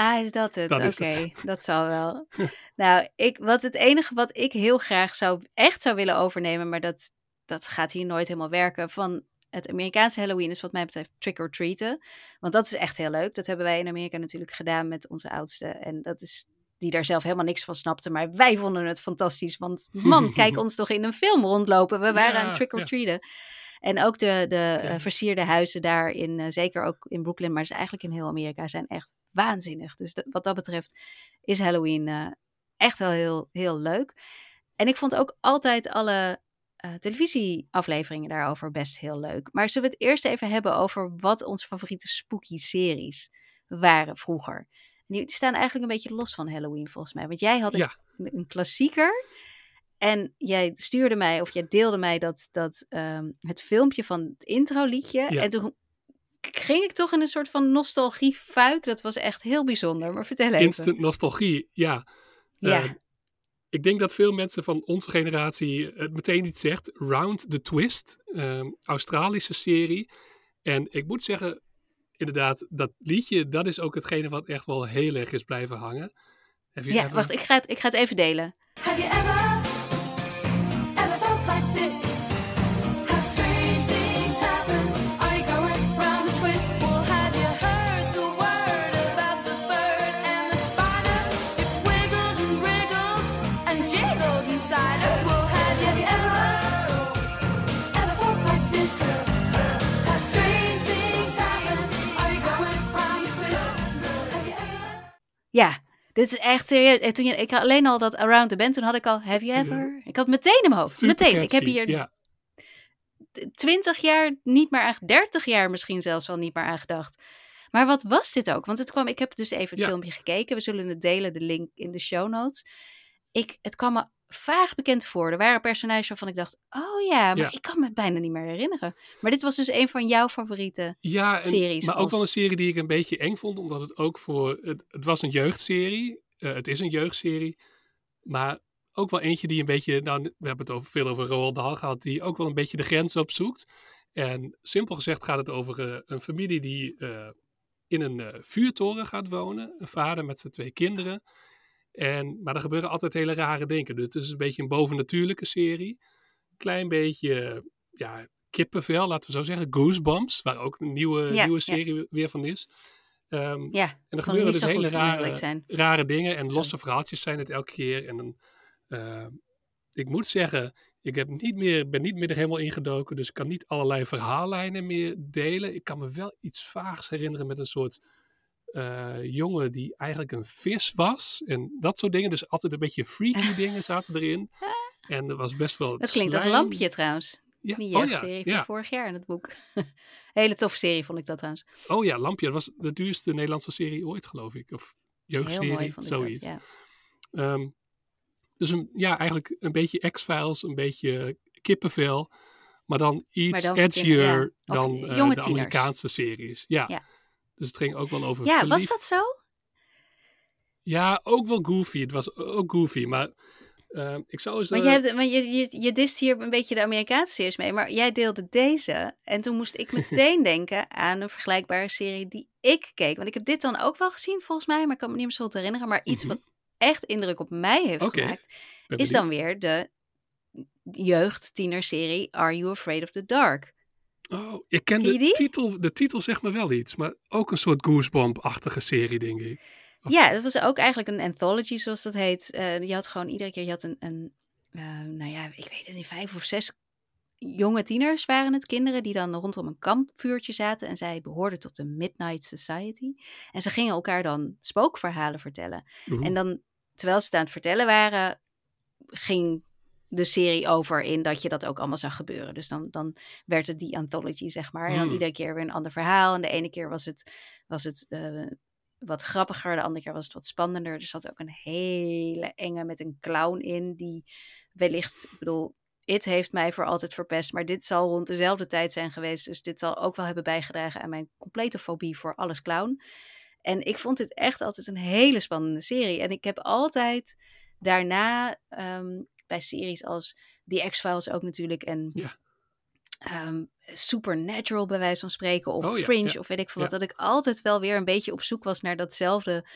S2: Ah, is dat het? Oké,
S3: is
S2: dat zal wel. nou, ik, wat het enige wat ik heel graag zou, echt zou willen overnemen, maar dat, dat gaat hier nooit helemaal werken, van het Amerikaanse Halloween is wat mij betreft trick or treaten. Want dat is echt heel leuk. Dat hebben wij in Amerika natuurlijk gedaan met onze oudste. En dat is die daar zelf helemaal niks van snapte. Maar wij vonden het fantastisch. Want man, kijk ons toch in een film rondlopen. We waren
S3: Ja,
S2: aan trick or
S3: ja.
S2: treaten. En ook de, de
S3: Ja.
S2: eh, versierde huizen daar, in, eh, zeker ook in Brooklyn, maar dus eigenlijk in heel Amerika, zijn echt waanzinnig. Dus dat- wat dat betreft is Halloween eh, echt wel heel, heel leuk. En ik vond ook altijd alle eh, televisieafleveringen daarover best heel leuk. Maar zullen we het eerst even hebben over wat onze favoriete spooky series waren vroeger? Die staan eigenlijk een beetje los van Halloween volgens mij. Want jij had een,
S3: Ja.
S2: een klassieker. En jij stuurde mij, of jij deelde mij dat, dat ehm, het filmpje van het introliedje.
S3: Ja.
S2: En toen ging ik toch in een soort van nostalgie-fuik. Dat was echt heel bijzonder. Maar vertel even.
S3: Instant nostalgie, ja.
S2: Ja.
S3: Eh, ik denk dat veel mensen van onze generatie het meteen iets zegt. Round the Twist, ehm, Australische serie. En ik moet zeggen, inderdaad, dat liedje, dat is ook hetgene wat echt wel heel erg is blijven hangen.
S2: Ja, wacht, ik ga, het, ik ga het even delen.
S6: Have you ever
S2: Ja, dit is echt serieus. En toen je, ik had alleen al dat Around the Bend, toen had ik al Have You Ever? Ik had meteen in mijn hoofd.
S3: Super
S2: meteen. Ik heb hier
S3: Ja,
S2: twintig jaar niet meer aan, dertig jaar misschien zelfs al niet meer aan gedacht. Maar wat was dit ook? Want het kwam, ik heb dus even het
S3: Ja.
S2: filmpje gekeken. We zullen het delen, de link in de show notes. Ik, het kwam me vaag bekend voor. Er waren personages waarvan ik dacht, oh ja, maar
S3: Ja.
S2: ik kan me het bijna niet meer herinneren. Maar dit was dus een van jouw favorieten.
S3: ja en,
S2: Series
S3: maar ook wel een serie die ik een beetje eng vond. Omdat het ook voor... Het, het was een jeugdserie. Eh, het is een jeugdserie. Maar ook wel eentje die een beetje... Nou, we hebben het over, veel over Roald Dahl gehad. Die ook wel een beetje de grens opzoekt. En simpel gezegd gaat het over eh, een familie die eh, in een vuurtoren gaat wonen. Een vader met zijn twee kinderen. En, maar er gebeuren altijd hele rare dingen. Dus het is een beetje een bovennatuurlijke serie. Klein beetje, ja, kippenvel, laten we zo zeggen. Goosebumps, waar ook een nieuwe,
S2: Ja,
S3: nieuwe
S2: ja.
S3: serie weer van is. Ehm,
S2: Ja,
S3: en er gebeuren dus hele rare, rare dingen. En
S2: Zo.
S3: losse verhaaltjes zijn het elke keer. En dan, eh, ik moet zeggen, ik heb niet meer, ben niet meer er helemaal ingedoken. Dus ik kan niet allerlei verhaallijnen meer delen. Ik kan me wel iets vaags herinneren met een soort eh, jongen die eigenlijk een vis was. En dat soort dingen. Dus altijd een beetje freaky dingen zaten erin. En er was best wel
S2: Dat klinkt als. Lampje trouwens.
S3: Ja.
S2: Die
S3: Oh ja,
S2: jeugdserie van
S3: ja.
S2: vorig jaar in het boek. Hele toffe serie vond ik dat trouwens.
S3: Oh ja, Lampje. Dat was de duurste Nederlandse serie ooit, geloof ik. Of jeugdserie,
S2: mooi
S3: zoiets.
S2: dat, ja.
S3: Ehm, dus een, ja, eigenlijk een beetje X-Files, een beetje kippenvel. Maar dan iets
S2: dan
S3: edgier dan eh, de. Amerikaanse series. Ja. Dus het ging ook wel over
S2: Ja, was dat zo?
S3: Ja, ook wel goofy. Het was ook goofy, maar ehm, ik zou eens...
S2: Want,
S3: eh,
S2: je, hebt, want je, je, je dist hier een beetje de Amerikaanse series mee, maar jij deelde deze. En toen moest ik meteen denken aan een vergelijkbare serie die ik keek. Want ik heb dit dan ook wel gezien volgens mij, maar ik kan me niet meer zo goed herinneren. Maar iets
S3: Mhm.
S2: wat echt indruk op mij heeft gemaakt, is dan weer de jeugd-tienerserie Are You Afraid of the Dark?
S3: Oh, ik ken de titel. De titel zegt me wel iets, maar ook een soort goosebump-achtige serie, denk ik. Of-
S2: Ja, dat was ook eigenlijk een anthology, zoals dat heet. Eh, je had gewoon iedere keer, je had een, een eh, nou ja, ik weet het niet, vijf of zes jonge tieners waren het, kinderen, die dan rondom een kampvuurtje zaten. En zij behoorden tot de Midnight Society. En ze gingen elkaar dan spookverhalen vertellen. En dan, terwijl ze het aan het vertellen waren, ging de serie over in dat je dat ook allemaal zag gebeuren. Dus dan, dan werd het die anthology, zeg maar. En dan
S3: Hmm.
S2: iedere keer weer een ander verhaal. En de ene keer was het, was het eh, wat grappiger, de andere keer was het wat spannender. Er zat ook een hele enge met een clown in, die wellicht, ik bedoel, It heeft mij voor altijd verpest, maar dit zal rond dezelfde tijd zijn geweest. Dus dit zal ook wel hebben bijgedragen aan mijn complete fobie voor alles clown. En ik vond dit echt altijd een hele spannende serie. En ik heb altijd daarna ehm, bij series als The X-Files ook natuurlijk en
S3: Ja.
S2: ehm, Supernatural bij wijze van spreken of
S3: Oh ja,
S2: Fringe
S3: ja,
S2: of weet ik veel wat, dat ik altijd wel weer een beetje op zoek was naar datzelfde.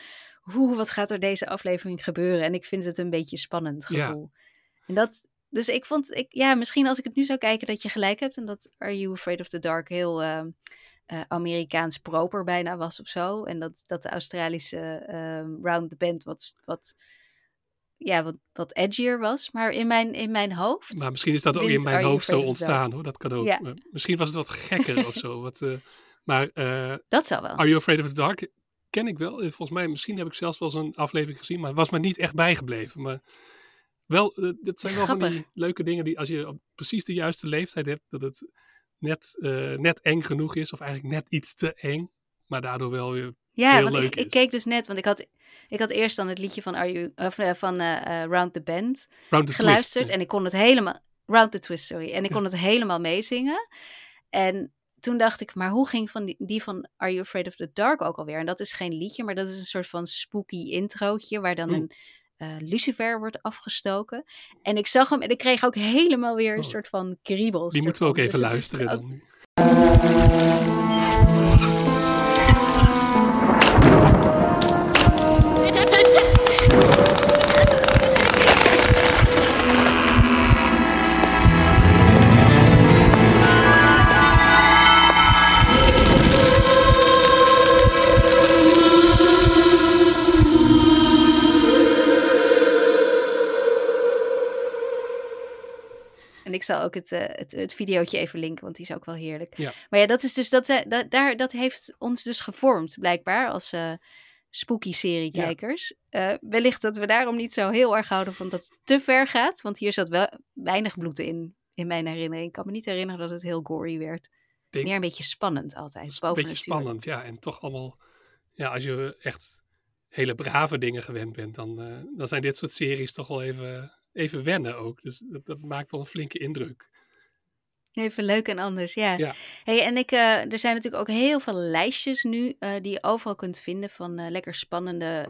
S2: Hoe, wat gaat er deze aflevering gebeuren? En ik vind het een beetje spannend gevoel. En dat, Dus ik vond, ik, ja, misschien als ik het nu zou kijken dat je gelijk hebt en dat Are You Afraid of the Dark heel ehm, eh, Amerikaans proper bijna was of zo. En dat, dat de Australische ehm, Round the Bend wat, wat, ja, wat, wat edgier was. Maar in mijn, in mijn hoofd.
S3: Maar misschien is dat ook in mijn hoofd zo ontstaan hoor. Dat kan ook.
S2: Ja.
S3: Maar Misschien was het wat gekker of zo. Wat, eh, maar eh,
S2: Dat zou wel.
S3: Are You Afraid of the Dark ken ik wel. Volgens mij, misschien heb ik zelfs wel eens een aflevering gezien. Maar was me niet echt bijgebleven. Maar wel, eh, dit zijn wel van die leuke dingen die als je op precies de juiste leeftijd hebt. Dat het net, net eng genoeg is. Of eigenlijk net iets te eng. Maar daardoor wel weer
S2: Ja,
S3: heel
S2: want
S3: leuk
S2: ik, keek dus net, want ik had, ik had eerst dan het liedje van, Are you, of, eh, van eh, eh, Round the
S3: round the
S2: geluisterd.
S3: twist.
S2: En ik kon het helemaal, Round the Twist, sorry. En ik kon het helemaal meezingen. En toen dacht ik, maar hoe ging van die, die van Are You Afraid of the Dark ook alweer? En dat is geen liedje, maar dat is een soort van spooky introotje, waar dan een lucifer wordt afgestoken. En ik zag hem en ik kreeg ook helemaal weer een
S3: Oh.
S2: soort van kriebels.
S3: Die moeten we ook even
S2: Dus is
S3: luisteren
S2: ook-
S3: dan nu.
S2: Ik zal ook het, eh het, het videootje even linken, want die is ook wel heerlijk.
S3: Ja.
S2: Maar ja, dat is dus dat, eh, dat, daar, dat heeft ons dus gevormd, blijkbaar, als eh spooky seriekijkers. Eh wellicht dat we daarom niet zo heel erg houden van dat het te ver gaat, want hier zat wel weinig bloed in, in mijn herinnering. Ik kan me niet herinneren dat het heel gory werd.
S3: Denk-
S2: Meer een beetje spannend altijd,
S3: is een beetje spannend, ja. En toch allemaal, ja, als je echt hele brave dingen gewend bent, dan, dan zijn dit soort series toch wel even, even wennen ook. Dus dat, dat maakt wel een flinke indruk.
S2: Even leuk en anders, ja.
S3: Ja.
S2: Hey, en ik, eh, er zijn natuurlijk ook heel veel lijstjes nu eh, die je overal kunt vinden van eh, lekker spannende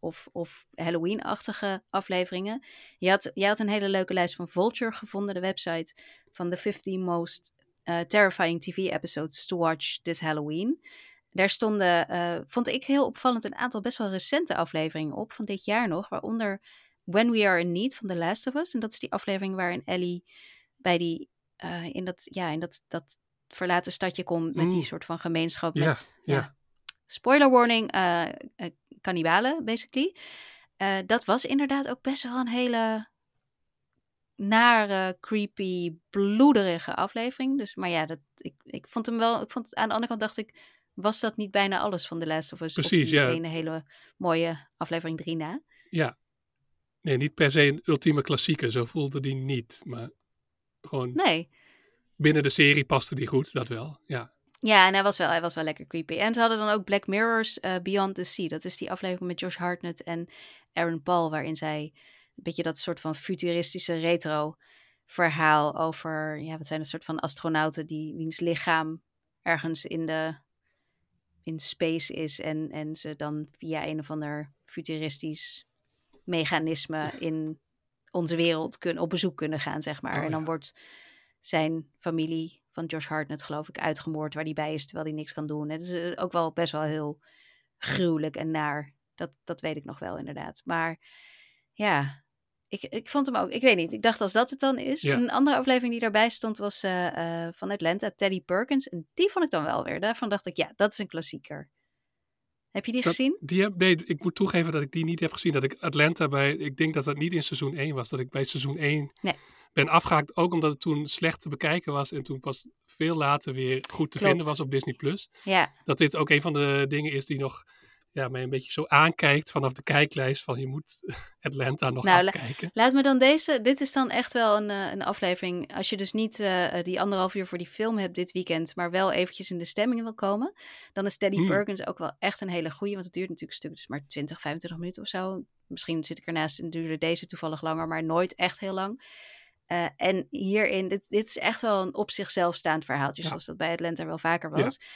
S2: of, of Halloween-achtige afleveringen. Je had, je had een hele leuke lijst van Vulture gevonden, de website van de 50 most terrifying TV episodes to watch this Halloween. Daar stonden, vond ik heel opvallend, een aantal best wel recente afleveringen op van dit jaar nog, waaronder When We Are in Need van The Last of Us. En dat is die aflevering waarin Ellie bij die eh, in dat, ja, in dat, dat verlaten stadje komt met die
S3: Mm.
S2: soort van gemeenschap
S3: Ja,
S2: met, ja.
S3: ja.
S2: spoiler warning, eh eh, kannibalen, basically. Eh, dat was inderdaad ook best wel een hele nare, creepy, bloederige aflevering. Dus, maar ja, dat, ik, ik vond hem wel, ik vond het, aan de andere kant dacht ik, was dat niet bijna alles van The Last of Us? op
S3: Precies,
S2: die
S3: ja.
S2: ene hele mooie aflevering 3 na.
S3: Ja. Nee, niet per se een ultieme klassieker. Zo voelde die niet. Maar gewoon
S2: Nee.
S3: binnen de serie paste die goed, dat wel. Ja.
S2: Ja, en hij was wel, hij was wel lekker creepy. En ze hadden dan ook Black Mirror's eh, Beyond the Sea. Dat is die aflevering met Josh Hartnett en Aaron Paul, waarin zij een beetje dat soort van futuristische retro verhaal over, ja, wat zijn het soort van astronauten die wiens lichaam ergens in de in space is en, en ze dan via een of ander futuristisch mechanisme in onze wereld kunnen, op bezoek kunnen gaan, zeg maar.
S3: Oh,
S2: en dan
S3: ja.
S2: wordt zijn familie van Josh Hartnett, geloof ik, uitgemoord waar hij bij is, terwijl hij niks kan doen. Het is eh, ook wel best wel heel gruwelijk en naar. Dat, dat weet ik nog wel, inderdaad. Maar ja, ik, ik vond hem ook, ik weet niet, ik dacht als dat het dan is.
S3: Ja.
S2: Een andere aflevering die daarbij stond was eh, eh, van Atlanta, Teddy Perkins. En die vond ik dan wel weer. Daarvan dacht ik, ja, dat is een klassieker. Heb je die
S3: Dat-
S2: gezien?
S3: Die heb, nee, ik moet toegeven dat ik die niet heb gezien. Dat ik Atlanta bij, ik denk dat dat niet in seizoen 1 was. Dat ik bij seizoen 1
S2: Nee.
S3: ben afgehaakt. Ook omdat het toen slecht te bekijken was. En toen pas veel later weer goed te
S2: Klopt.
S3: vinden was op Disney+. Plus.
S2: Ja,
S3: Dat dit ook een van de dingen is die nog ja, mij een beetje zo aankijkt vanaf de kijklijst. Van je moet Atlanta nog
S2: Nou, la-
S3: afkijken.
S2: Laat me dan deze. Dit is dan echt wel een, eh, een aflevering. Als je dus niet eh, die anderhalf uur voor die film hebt dit weekend, maar wel eventjes in de stemming wil komen, dan is Teddy
S3: Hmm.
S2: Perkins ook wel echt een hele goeie. Want het duurt natuurlijk een stuk, dus maar 20, 25 minuten of zo. Misschien zit ik ernaast en duurde deze toevallig langer, maar nooit echt heel lang. Eh, en hierin, dit, dit is echt wel een op zichzelf staand verhaaltje,
S3: Ja.
S2: zoals dat bij Atlanta wel vaker was. Eh,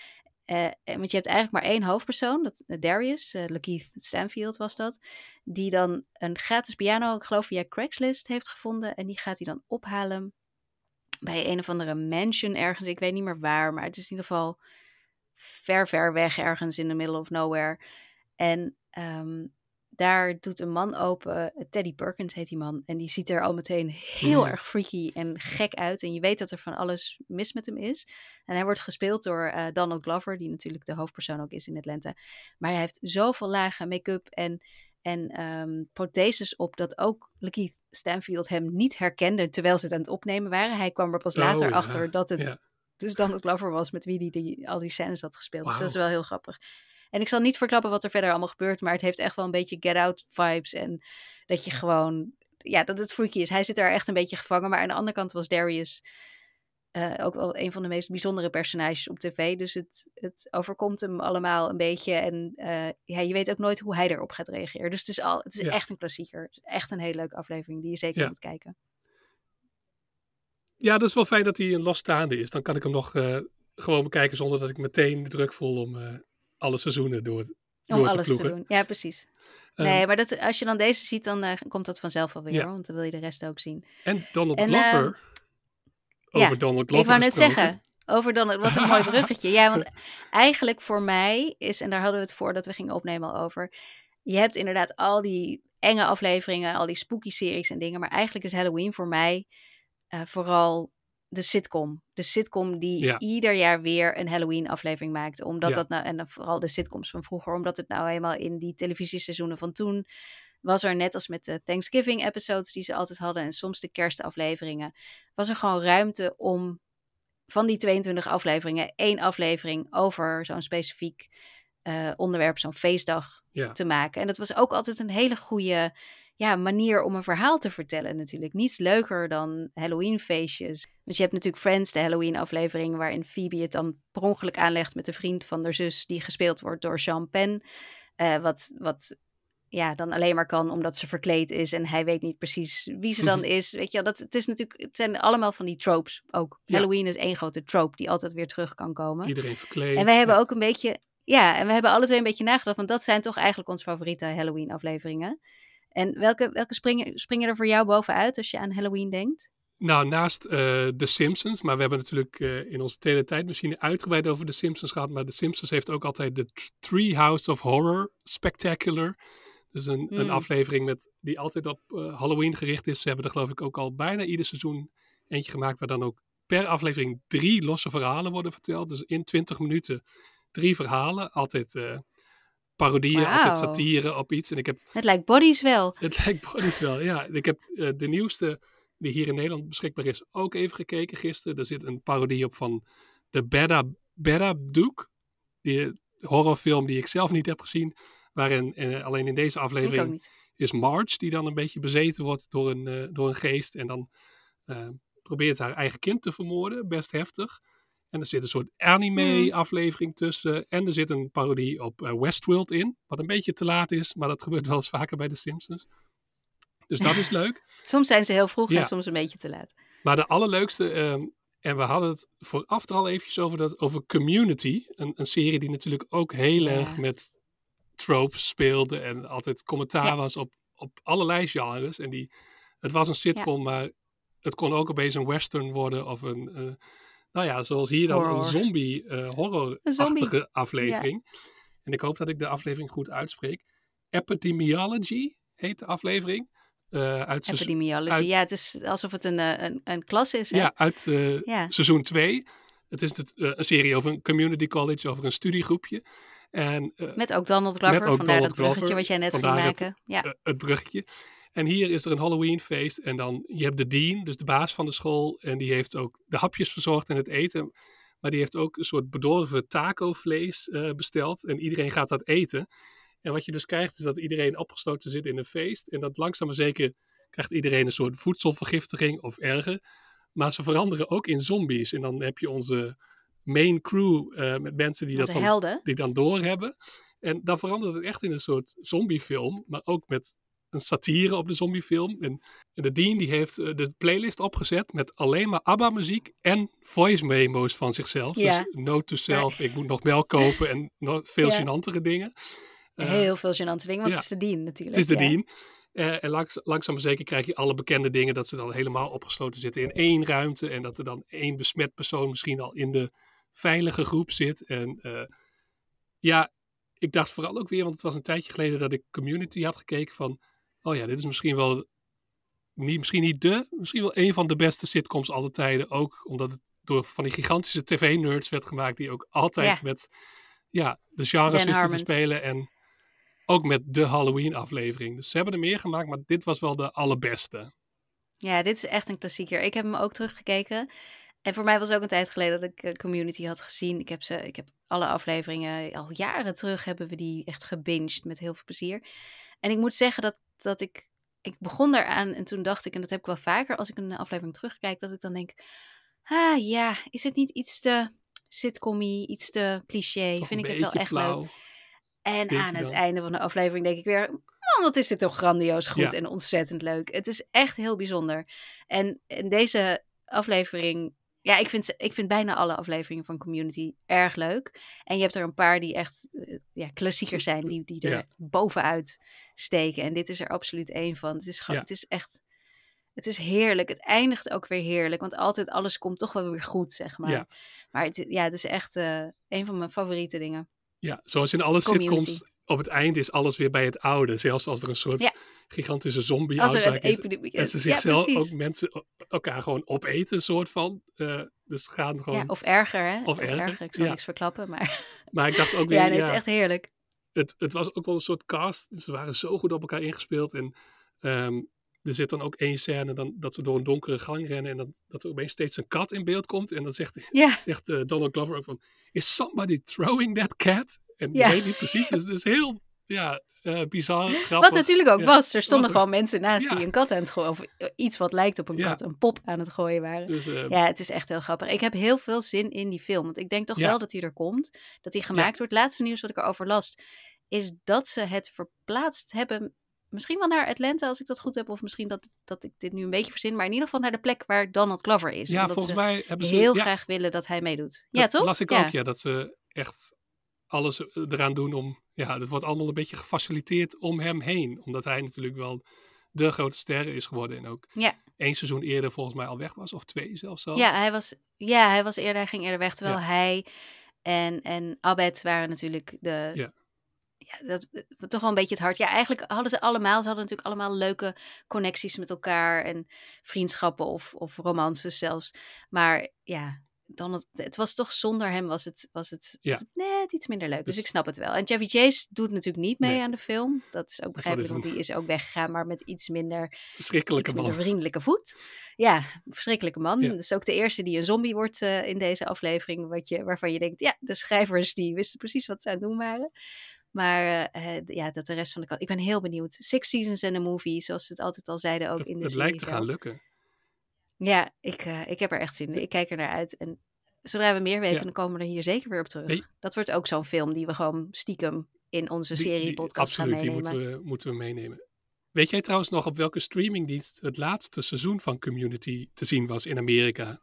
S2: en want je hebt eigenlijk maar één hoofdpersoon, dat, eh, Darius, eh Lakeith Stanfield was dat, die dan een gratis piano, ik geloof via Craigslist, heeft gevonden. En die gaat hij dan ophalen bij een of andere mansion ergens. Ik weet niet meer waar, maar het is in ieder geval ver, ver weg ergens in the middle of nowhere. En ehm, daar doet een man open, eh, Teddy Perkins heet die man. En die ziet er al meteen heel
S3: Mhm.
S2: erg freaky en gek uit. En je weet dat er van alles mis met hem is. En hij wordt gespeeld door eh, Donald Glover, die natuurlijk de hoofdpersoon ook is in Atlanta. Maar hij heeft zoveel lage make-up en, en ehm, protheses op dat ook Lakeith Stanfield hem niet herkende terwijl ze het aan het opnemen waren. Hij kwam er pas
S3: Oh,
S2: later
S3: ja,
S2: achter dat het
S3: ja.
S2: dus Donald Glover was met wie hij die, al die scènes had gespeeld. Dus dat is wel heel grappig. En ik zal niet verklappen wat er verder allemaal gebeurt, maar het heeft echt wel een beetje Get Out vibes. En dat je gewoon, ja, dat het freaky is. Hij zit daar echt een beetje gevangen. Maar aan de andere kant was Darius eh, ook wel een van de meest bijzondere personages op tv. Dus het, het overkomt hem allemaal een beetje. En eh, ja, je weet ook nooit hoe hij erop gaat reageren. Dus het is, al, het is
S3: Ja.
S2: echt een klassieker. Het is echt een hele leuke aflevering die je zeker
S3: Ja.
S2: moet kijken.
S3: Ja, dat is wel fijn dat hij een losstaande is. Dan kan ik hem nog eh, gewoon bekijken zonder dat ik meteen de druk voel om alle seizoenen door, door
S2: Om
S3: te
S2: alles te doen. Ja, precies.
S3: Ehm,
S2: nee, maar dat, als je dan deze ziet, dan eh, komt dat vanzelf wel weer.
S3: Ja.
S2: hoor, Want dan wil je de rest ook zien.
S3: En Donald
S2: En,
S3: Glover.
S2: ja,
S3: over Donald Glover
S2: Ik wou net zeggen, over dan, wat een mooi bruggetje. Ja, want eigenlijk voor mij is, en daar hadden we het voordat we gingen opnemen al over. Je hebt inderdaad al die enge afleveringen, al die spooky series en dingen. Maar eigenlijk is Halloween voor mij eh, vooral de sitcom. De sitcom die
S3: Ja.
S2: ieder jaar weer een Halloween aflevering maakt. Omdat
S3: Ja.
S2: dat nou, en vooral de sitcoms van vroeger, omdat het nou eenmaal in die televisieseizoenen van toen was er net als met de Thanksgiving episodes die ze altijd hadden en soms de kerstafleveringen, was er gewoon ruimte om van die 22 afleveringen één aflevering over zo'n specifiek eh, onderwerp, zo'n feestdag
S3: Ja.
S2: te maken. En dat was ook altijd een hele goede ja, manier om een verhaal te vertellen natuurlijk. Niets leuker dan Halloween feestjes. Want je hebt natuurlijk Friends, de Halloween aflevering, waarin Phoebe het dan per ongeluk aanlegt met de vriend van haar zus, die gespeeld wordt door Sean Penn. Eh, wat, wat ja, dan alleen maar kan omdat ze verkleed is en hij weet niet precies wie ze dan
S3: Mhm.
S2: is. Weet je, wel, dat, het, is natuurlijk, het zijn allemaal van die tropes ook.
S3: Ja.
S2: Halloween is één grote trope die altijd weer terug kan komen.
S3: Iedereen verkleed.
S2: En wij hebben
S3: Ja.
S2: ook een beetje, ja, en we hebben alle twee een beetje nagedacht, want dat zijn toch eigenlijk onze favoriete Halloween afleveringen. En welke, welke springen, springen er voor jou bovenuit als je aan Halloween denkt?
S3: Nou, naast eh The Simpsons, maar we hebben natuurlijk eh, in onze teletijdmachine uitgebreid over The Simpsons gehad. Maar The Simpsons heeft ook altijd de Treehouse of Horror Spectacular. Dus een, een
S2: Hmm.
S3: aflevering met, die altijd op eh, Halloween gericht is. Ze hebben er geloof ik ook al bijna ieder seizoen eentje gemaakt waar dan ook per aflevering drie losse verhalen worden verteld. Dus in 20 minuten drie verhalen. Altijd eh parodieën, altijd satire op iets. En ik heb
S2: Het lijkt Bodies wel.
S3: het lijkt Bodies wel, ja. Ik heb eh, de nieuwste die hier in Nederland beschikbaar is ook even gekeken gisteren. Er zit een parodie op van de Beda, Beda Duke. Die horrorfilm die ik zelf niet heb gezien. Waarin eh, alleen in deze aflevering is Marge die dan een beetje bezeten wordt door een, eh, door een geest. En dan eh, probeert haar eigen kind te vermoorden. Best heftig. En er zit een soort anime-aflevering tussen. En er zit een parodie op eh, Westworld in. Wat een beetje te laat is, maar dat gebeurt wel eens vaker bij The Simpsons. Dus dat is leuk.
S2: Soms zijn ze heel vroeg
S3: Ja.
S2: en soms een beetje te laat.
S3: Maar de allerleukste, ehm, en we hadden het vooraf er al eventjes over, dat, over Community. Een, een serie die natuurlijk ook heel
S2: Ja.
S3: erg met tropes speelde en altijd commentaar
S2: Ja.
S3: was op, op allerlei genres. En die, het was een sitcom, maar het kon ook opeens een western worden of een, eh, nou ja, zoals hier dan
S2: Horror.
S3: een zombie
S2: Een
S3: horror-achtige
S2: zombie.
S3: aflevering. En ik hoop dat ik de aflevering goed uitspreek. Epidemiology heet de aflevering. Eh, uit
S2: Epidemiology.
S3: uit-
S2: Ja, het is alsof het een, eh, een, een klas is. Hè?
S3: ja, uit
S2: Ja.
S3: seizoen 2. Het is het, een serie over een community college, over een studiegroepje. En
S2: Met ook Donald Glover,
S3: Met ook
S2: vandaar
S3: Donald
S2: dat bruggetje
S3: Glover,
S2: wat jij net ging
S3: het-
S2: maken. Ja.
S3: het bruggetje. En hier is er een Halloweenfeest. En dan, je hebt de dean, dus de baas van de school. En die heeft ook de hapjes verzorgd en het eten. Maar die heeft ook een soort bedorven taco-vlees eh, besteld. En iedereen gaat dat eten. En wat je dus krijgt, is dat iedereen opgesloten zit in een feest. En dat langzaam maar zeker krijgt iedereen een soort voedselvergiftiging of erger. Maar ze veranderen ook in zombies. En dan heb je onze main crew eh, met mensen die dat
S2: Onze
S3: dan
S2: helden.
S3: die dan doorhebben. En dan verandert het echt in een soort zombiefilm, maar ook met een satire op de zombiefilm. En, en de Dean die heeft eh, de playlist opgezet met alleen maar ABBA-muziek en voice memo's van zichzelf.
S2: Ja.
S3: Dus note to self, ik moet nog melk kopen en nog veel
S2: Ja.
S3: gênantere dingen. Eh,
S2: Heel veel gênante dingen, want het is de Dean natuurlijk.
S3: het is de. Dean. Eh, en langs, langzaam maar zeker krijg je alle bekende dingen dat ze dan helemaal opgesloten zitten in één ruimte. En dat er dan één besmet persoon misschien al in de veilige groep zit. En ja, ik dacht vooral ook weer, want het was een tijdje geleden dat ik Community had gekeken van, oh ja, dit is misschien wel, niet, misschien niet de, misschien wel een van de beste sitcoms alle tijden. Ook omdat het door van die gigantische tv-nerds werd gemaakt, die ook altijd
S2: Ja.
S3: met, ja, de genres wisten te spelen en ook met de Halloween-aflevering. Dus ze hebben er meer gemaakt, maar dit was wel de allerbeste.
S2: Ja, dit is echt een klassieker. Ik heb hem ook teruggekeken. En voor mij was het ook een tijd geleden dat ik eh, Community had gezien. Ik heb, ze, ik heb alle afleveringen, al jaren terug hebben we die echt gebinged met heel veel plezier. En ik moet zeggen dat, dat ik, ik begon daaraan en toen dacht ik, en dat heb ik wel vaker als ik een aflevering terugkijk, dat ik dan denk, ah ja, is het niet iets te sitcommy, iets te cliché? Vind ik het wel echt
S3: flauw.
S2: leuk. En
S3: Denk
S2: aan het einde van de aflevering denk ik weer, man, wat is dit toch grandioos goed
S3: Ja.
S2: en ontzettend leuk. Het is echt heel bijzonder. En in deze aflevering, ja, ik vind, ik vind bijna alle afleveringen van Community erg leuk. En je hebt er een paar die echt eh, ja, klassiekers zijn, die, die er
S3: Ja.
S2: bovenuit steken. En dit is er absoluut één van. Het is, gewoon,
S3: Ja.
S2: het is echt, het is heerlijk. Het eindigt ook weer heerlijk, want altijd alles komt toch wel weer goed, zeg maar.
S3: Ja.
S2: Maar het, ja, het is echt eh, een van mijn favoriete dingen.
S3: Ja, zoals in alle
S2: Community.
S3: sitcoms, op het einde is alles weer bij het oude. Zelfs als er een soort
S2: Ja.
S3: gigantische zombie
S2: Als er een
S3: is.
S2: epidemie
S3: En ze
S2: Ja,
S3: zichzelf
S2: precies.
S3: ook mensen elkaar gewoon opeten, soort van. Eh, dus gaan gewoon.
S2: Ja, of erger, hè?
S3: Of erger,
S2: Ik zal
S3: ja.
S2: niks verklappen, maar...
S3: Maar ik dacht ook weer,
S2: Ja,
S3: ja,
S2: nee, het is echt heerlijk.
S3: het, het was ook wel een soort cast. Ze waren zo goed op elkaar ingespeeld. En ehm, er zit dan ook één scène dan, dat ze door een donkere gang rennen. En dat, dat er opeens steeds een kat in beeld komt. En dan zegt,
S2: Ja,
S3: zegt eh, Donald Glover ook van... Is somebody throwing that cat? En
S2: Ja.
S3: weet niet precies. Dus het is heel ja, eh, bizar, grappig.
S2: wat natuurlijk ook
S3: Ja,
S2: was. Er stonden
S3: was er.
S2: gewoon mensen naast
S3: Ja.
S2: die een kat aan het gooien... of eh, iets wat lijkt op een kat, een pop aan het gooien waren.
S3: Dus, eh,
S2: Ja, het is echt heel grappig. Ik heb heel veel zin in die film. Want ik denk toch wel dat hij er komt. Dat hij gemaakt wordt. Het laatste nieuws wat ik erover las... is dat ze het verplaatst hebben... Misschien wel naar Atlanta, als ik dat goed heb. Of misschien dat, dat ik dit nu een beetje verzin. Maar in ieder geval naar de plek waar Donald Glover is.
S3: ja,
S2: omdat
S3: volgens
S2: ze
S3: mij hebben ze...
S2: heel graag willen dat hij meedoet. Ja, toch?
S3: las ik ook, ja. Dat ze echt alles eh, eraan doen om... Ja, het wordt allemaal een beetje gefaciliteerd om hem heen. Omdat hij natuurlijk wel de grote ster is geworden. En ook
S2: Ja.
S3: één seizoen eerder volgens mij al weg was. Of twee zelfs al.
S2: Ja, hij was, ja, hij was eerder, hij ging eerder weg. Terwijl
S3: Ja.
S2: hij en, en Abed waren natuurlijk de.
S3: Ja.
S2: Ja, dat, dat- toch wel een beetje het hart. Ja, eigenlijk hadden ze allemaal, ze hadden natuurlijk allemaal leuke connecties met elkaar en vriendschappen of, of romances zelfs. Maar ja, dan het, het was toch zonder hem was het, was het,
S3: Ja.
S2: was het net iets minder leuk. Dus,
S3: Dus-
S2: ik snap het wel. En Chevy Chase doet natuurlijk niet mee
S3: Nee.
S2: aan de film. Dat is ook
S3: is
S2: begrijpelijk, want
S3: een-
S2: die is ook weggegaan, maar met iets minder
S3: Verschrikkelijke
S2: iets
S3: man.
S2: minder vriendelijke voet. Ja, verschrikkelijke man.
S3: Ja.
S2: Is ook de eerste die een zombie wordt eh, in deze aflevering. Wat je, waarvan je denkt, ja, de schrijvers die wisten precies wat ze aan het doen waren. Maar eh, eh, ja, dat de rest van de kant. Ik ben heel benieuwd. Six seasons and a movie, zoals ze het altijd al zeiden ook
S3: Het,
S2: in de
S3: het lijkt te gaan lukken.
S2: Ja, ik, eh, ik heb er echt zin in. Ik kijk er naar uit. En zodra we meer weten,
S3: Ja.
S2: dan komen we er hier zeker weer op terug.
S3: Nee.
S2: Dat wordt ook zo'n film die we gewoon stiekem in onze
S3: Die-
S2: serie
S3: die-
S2: podcast gaan
S3: Absoluut, die
S2: meenemen.
S3: moeten we, moeten we meenemen. Weet jij trouwens nog op welke streamingdienst het laatste seizoen van Community te zien was in Amerika?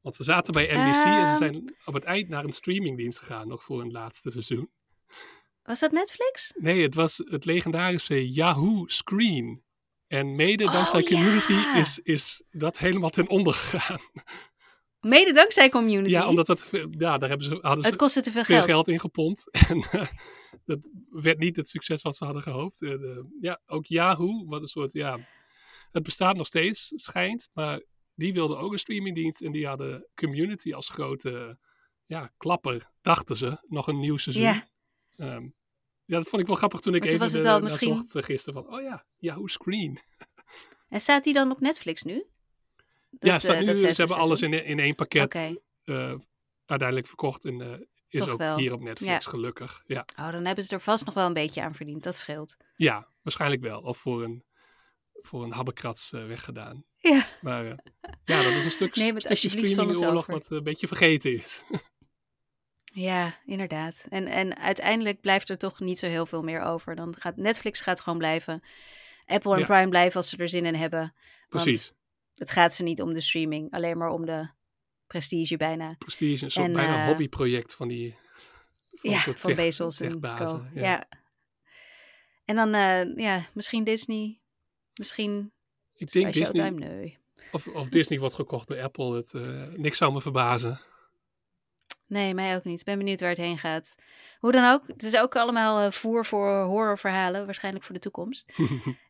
S3: Want ze zaten bij NBC en ze
S2: Ehm.
S3: zijn op het eind naar een streamingdienst gegaan, nog voor een laatste seizoen.
S2: Was dat Netflix?
S3: Nee, het was het legendarische Yahoo Screen. En mede
S2: Oh,
S3: dankzij Community
S2: ja.
S3: is, is dat helemaal ten onder gegaan.
S2: Mede dankzij community.
S3: Ja, omdat dat, ja, daar hebben ze, hadden ze
S2: het kostte te veel
S3: veel
S2: geld.
S3: geld in gepompt. En eh, dat werd niet het succes wat ze hadden gehoopt. En, eh, ja, ook Yahoo, wat een soort, ja, het bestaat nog steeds, schijnt. Maar die wilden ook een streamingdienst en die hadden Community als grote, ja, klapper, dachten ze, nog een nieuw seizoen.
S2: Ja.
S3: Ehm, ja, dat vond ik wel grappig toen ik
S2: toen
S3: even
S2: was het
S3: de,
S2: al misschien-
S3: zocht, eh, gisteren van, oh ja, Yahoo Screen.
S2: En staat die dan op Netflix nu?
S3: ja, staat
S2: eh,
S3: nu, ze hebben alles in, in één pakket eh, uiteindelijk verkocht en is
S2: Toch
S3: ook
S2: wel.
S3: hier op Netflix,
S2: Ja.
S3: gelukkig. Ja.
S2: Oh, dan hebben ze er vast nog wel een beetje aan verdiend. Dat scheelt.
S3: Ja, waarschijnlijk wel. Of voor een, voor een habbekrats weggedaan.
S2: Ja.
S3: Maar ja, dat is een stuk,
S2: Neem het
S3: stukje
S2: alsjeblieft van ons
S3: streamingoorlog
S2: over.
S3: wat een beetje vergeten is.
S2: Ja, inderdaad. En, en uiteindelijk blijft er toch niet zo heel veel meer over. Dan gaat Netflix gaat gewoon blijven. Apple en
S3: Ja.
S2: Prime blijven als ze er zin in hebben.
S3: Precies.
S2: Want het gaat ze niet om de streaming, alleen maar om de prestige bijna.
S3: Prestige, een soort
S2: En,
S3: bijna
S2: eh,
S3: hobbyproject van die van
S2: ja,
S3: een
S2: van
S3: tech-
S2: Bezos en Co.
S3: Ja.
S2: Ja. En dan, eh, ja, misschien Disney. Misschien
S3: Ik denk Disney,
S2: Showtime. Nee.
S3: of, of Disney wordt gekocht door Apple. Het, eh, niks zou me verbazen.
S2: Nee, mij ook niet. Ik ben benieuwd waar het heen gaat. Hoe dan ook, het is ook allemaal eh, voer voor horrorverhalen, waarschijnlijk voor de toekomst.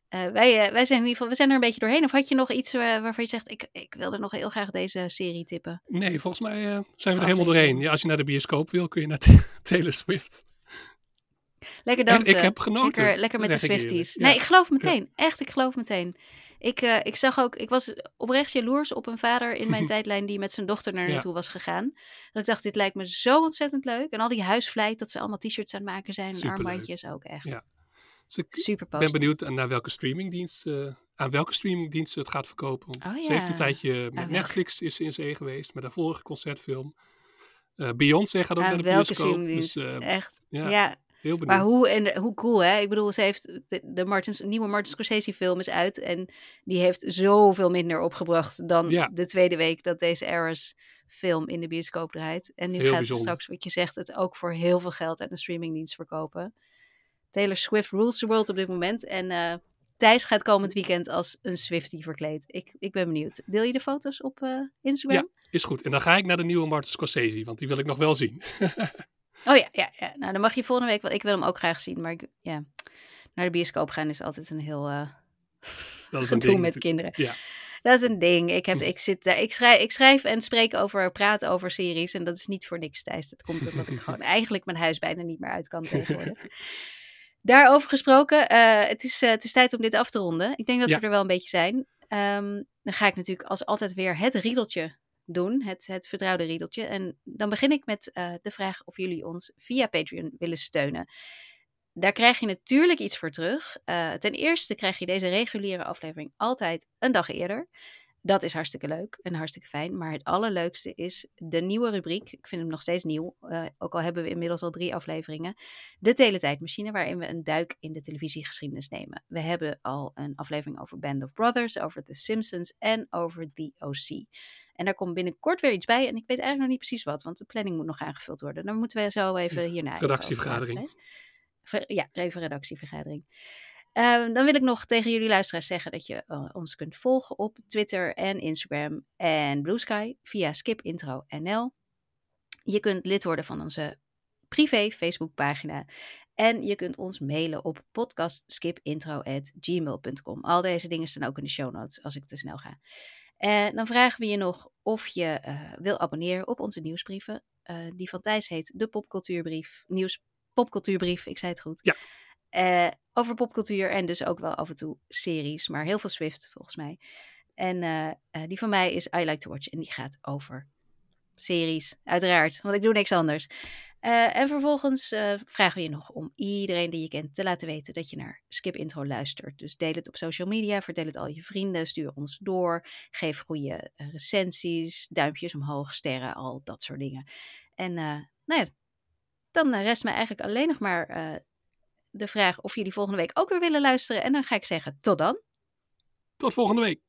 S2: Eh, wij, eh, wij zijn in ieder geval, we zijn er een beetje doorheen. Of had je nog iets waarvan je zegt, ik, ik wilde nog heel graag deze serie tippen?
S3: Nee, volgens mij zijn we er helemaal doorheen. Ja, als je naar de bioscoop wil, kun je naar Taylor Swift.
S2: Lekker
S3: Echt,
S2: dansen.
S3: ik heb genoten.
S2: Lekker, lekker met de. Swifties.
S3: Ja.
S2: Nee, ik geloof meteen. Echt, ik geloof meteen. Ik, eh, ik zag ook, ik was oprecht jaloers op een vader in mijn tijdlijn die met zijn dochter naar
S3: Ja.
S2: naartoe was gegaan. Dat ik dacht, dit lijkt me zo ontzettend leuk. En al die huisvlijt, dat ze allemaal t-shirts aan het maken zijn en armbandjes ook echt.
S3: Ja. Dus ik
S2: Super
S3: ben benieuwd naar welke streamingdienst, eh, aan welke streamingdienst ze het gaat verkopen. Want
S2: Oh
S3: ze heeft
S2: ja.
S3: een tijdje met? Netflix is in zee geweest, met haar vorige concertfilm. Eh Beyoncé gaat ook
S2: Aan
S3: naar de
S2: welke
S3: bioscoop. Dus
S2: Echt,
S3: ja,
S2: ja.
S3: Heel benieuwd.
S2: Maar hoe, en hoe cool, hè? Ik bedoel, ze heeft de, de Martins, nieuwe Martin Scorsese film is uit. En die heeft zoveel minder opgebracht dan
S3: Ja.
S2: de tweede week dat deze Eras film in de bioscoop draait. En nu
S3: Heel
S2: gaat ze straks, wat je zegt, het ook voor heel veel geld aan de streamingdienst verkopen. Taylor Swift rules the world op dit moment. En eh, Thijs gaat komend weekend als een Swiftie verkleed. Ik, ik ben benieuwd. Deel je de foto's op eh, Instagram?
S3: Is goed. En dan ga ik naar de nieuwe Martin Scorsese, want die wil ik nog wel zien.
S2: Oh ja, ja, ja. Nou, dan mag je volgende week wel. Ik wil hem ook graag zien, maar ik, ja. Naar de bioscoop gaan is altijd een heel eh
S3: Dat is een
S2: met kinderen.
S3: Ja.
S2: Dat is een ding. Ik, heb, ik, zit daar, ik, schrijf, ik schrijf en spreek over, praat over series. En dat is niet voor niks, Thijs. Dat komt omdat ik gewoon eigenlijk mijn huis bijna niet meer uit kan tegenwoordig. Daarover gesproken, eh, het, is, eh, het is tijd om dit af te ronden. Ik denk dat
S3: Ja.
S2: we er wel een beetje zijn. Ehm, dan ga ik natuurlijk als altijd weer het riedeltje doen. Het, het vertrouwde riedeltje. En dan begin ik met eh, de vraag of jullie ons via Patreon willen steunen. Daar krijg je natuurlijk iets voor terug. Eh, ten eerste krijg je deze reguliere aflevering altijd een dag eerder. Dat is hartstikke leuk en hartstikke fijn. Maar het allerleukste is de nieuwe rubriek. Ik vind hem nog steeds nieuw. eh, ook al hebben we inmiddels al drie afleveringen. De Teletijdmachine, waarin we een duik in de televisiegeschiedenis nemen. We hebben al een aflevering over Band of Brothers, over The Simpsons en over The OC. En daar komt binnenkort weer iets bij. En ik weet eigenlijk nog niet precies wat, want de planning moet nog aangevuld worden. Dan moeten we zo even hierna.
S3: redactievergadering.
S2: Ja, even redactievergadering. Ehm, dan wil ik nog tegen jullie luisteraars zeggen dat je eh, ons kunt volgen op Twitter en Instagram en Blue Sky via skipintro.nl. Je kunt lid worden van onze privé Facebookpagina. En je kunt ons mailen op podcastskipintro.gmail.com. Al deze dingen staan ook in de show notes als ik te snel ga. En dan vragen we je nog of je eh, wil abonneren op onze nieuwsbrieven. Eh, die van Thijs heet de Popcultuurbrief. Nieuws Popcultuurbrief, ik zei het goed.
S3: Ja.
S2: Eh, over popcultuur en dus ook wel af en toe series, maar heel veel Swift volgens mij. En eh, eh, die van mij is I Like to Watch en die gaat over series, uiteraard, want ik doe niks anders. En vervolgens vragen we je nog om iedereen die je kent te laten weten dat je naar Skip Intro luistert. Dus deel het op social media, vertel het al je vrienden, stuur ons door, geef goede recensies, duimpjes omhoog, sterren, al dat soort dingen. En nou ja, dan rest mij eigenlijk alleen nog maar de vraag of jullie volgende week ook weer willen luisteren. En dan ga ik zeggen tot dan.
S3: Tot volgende week.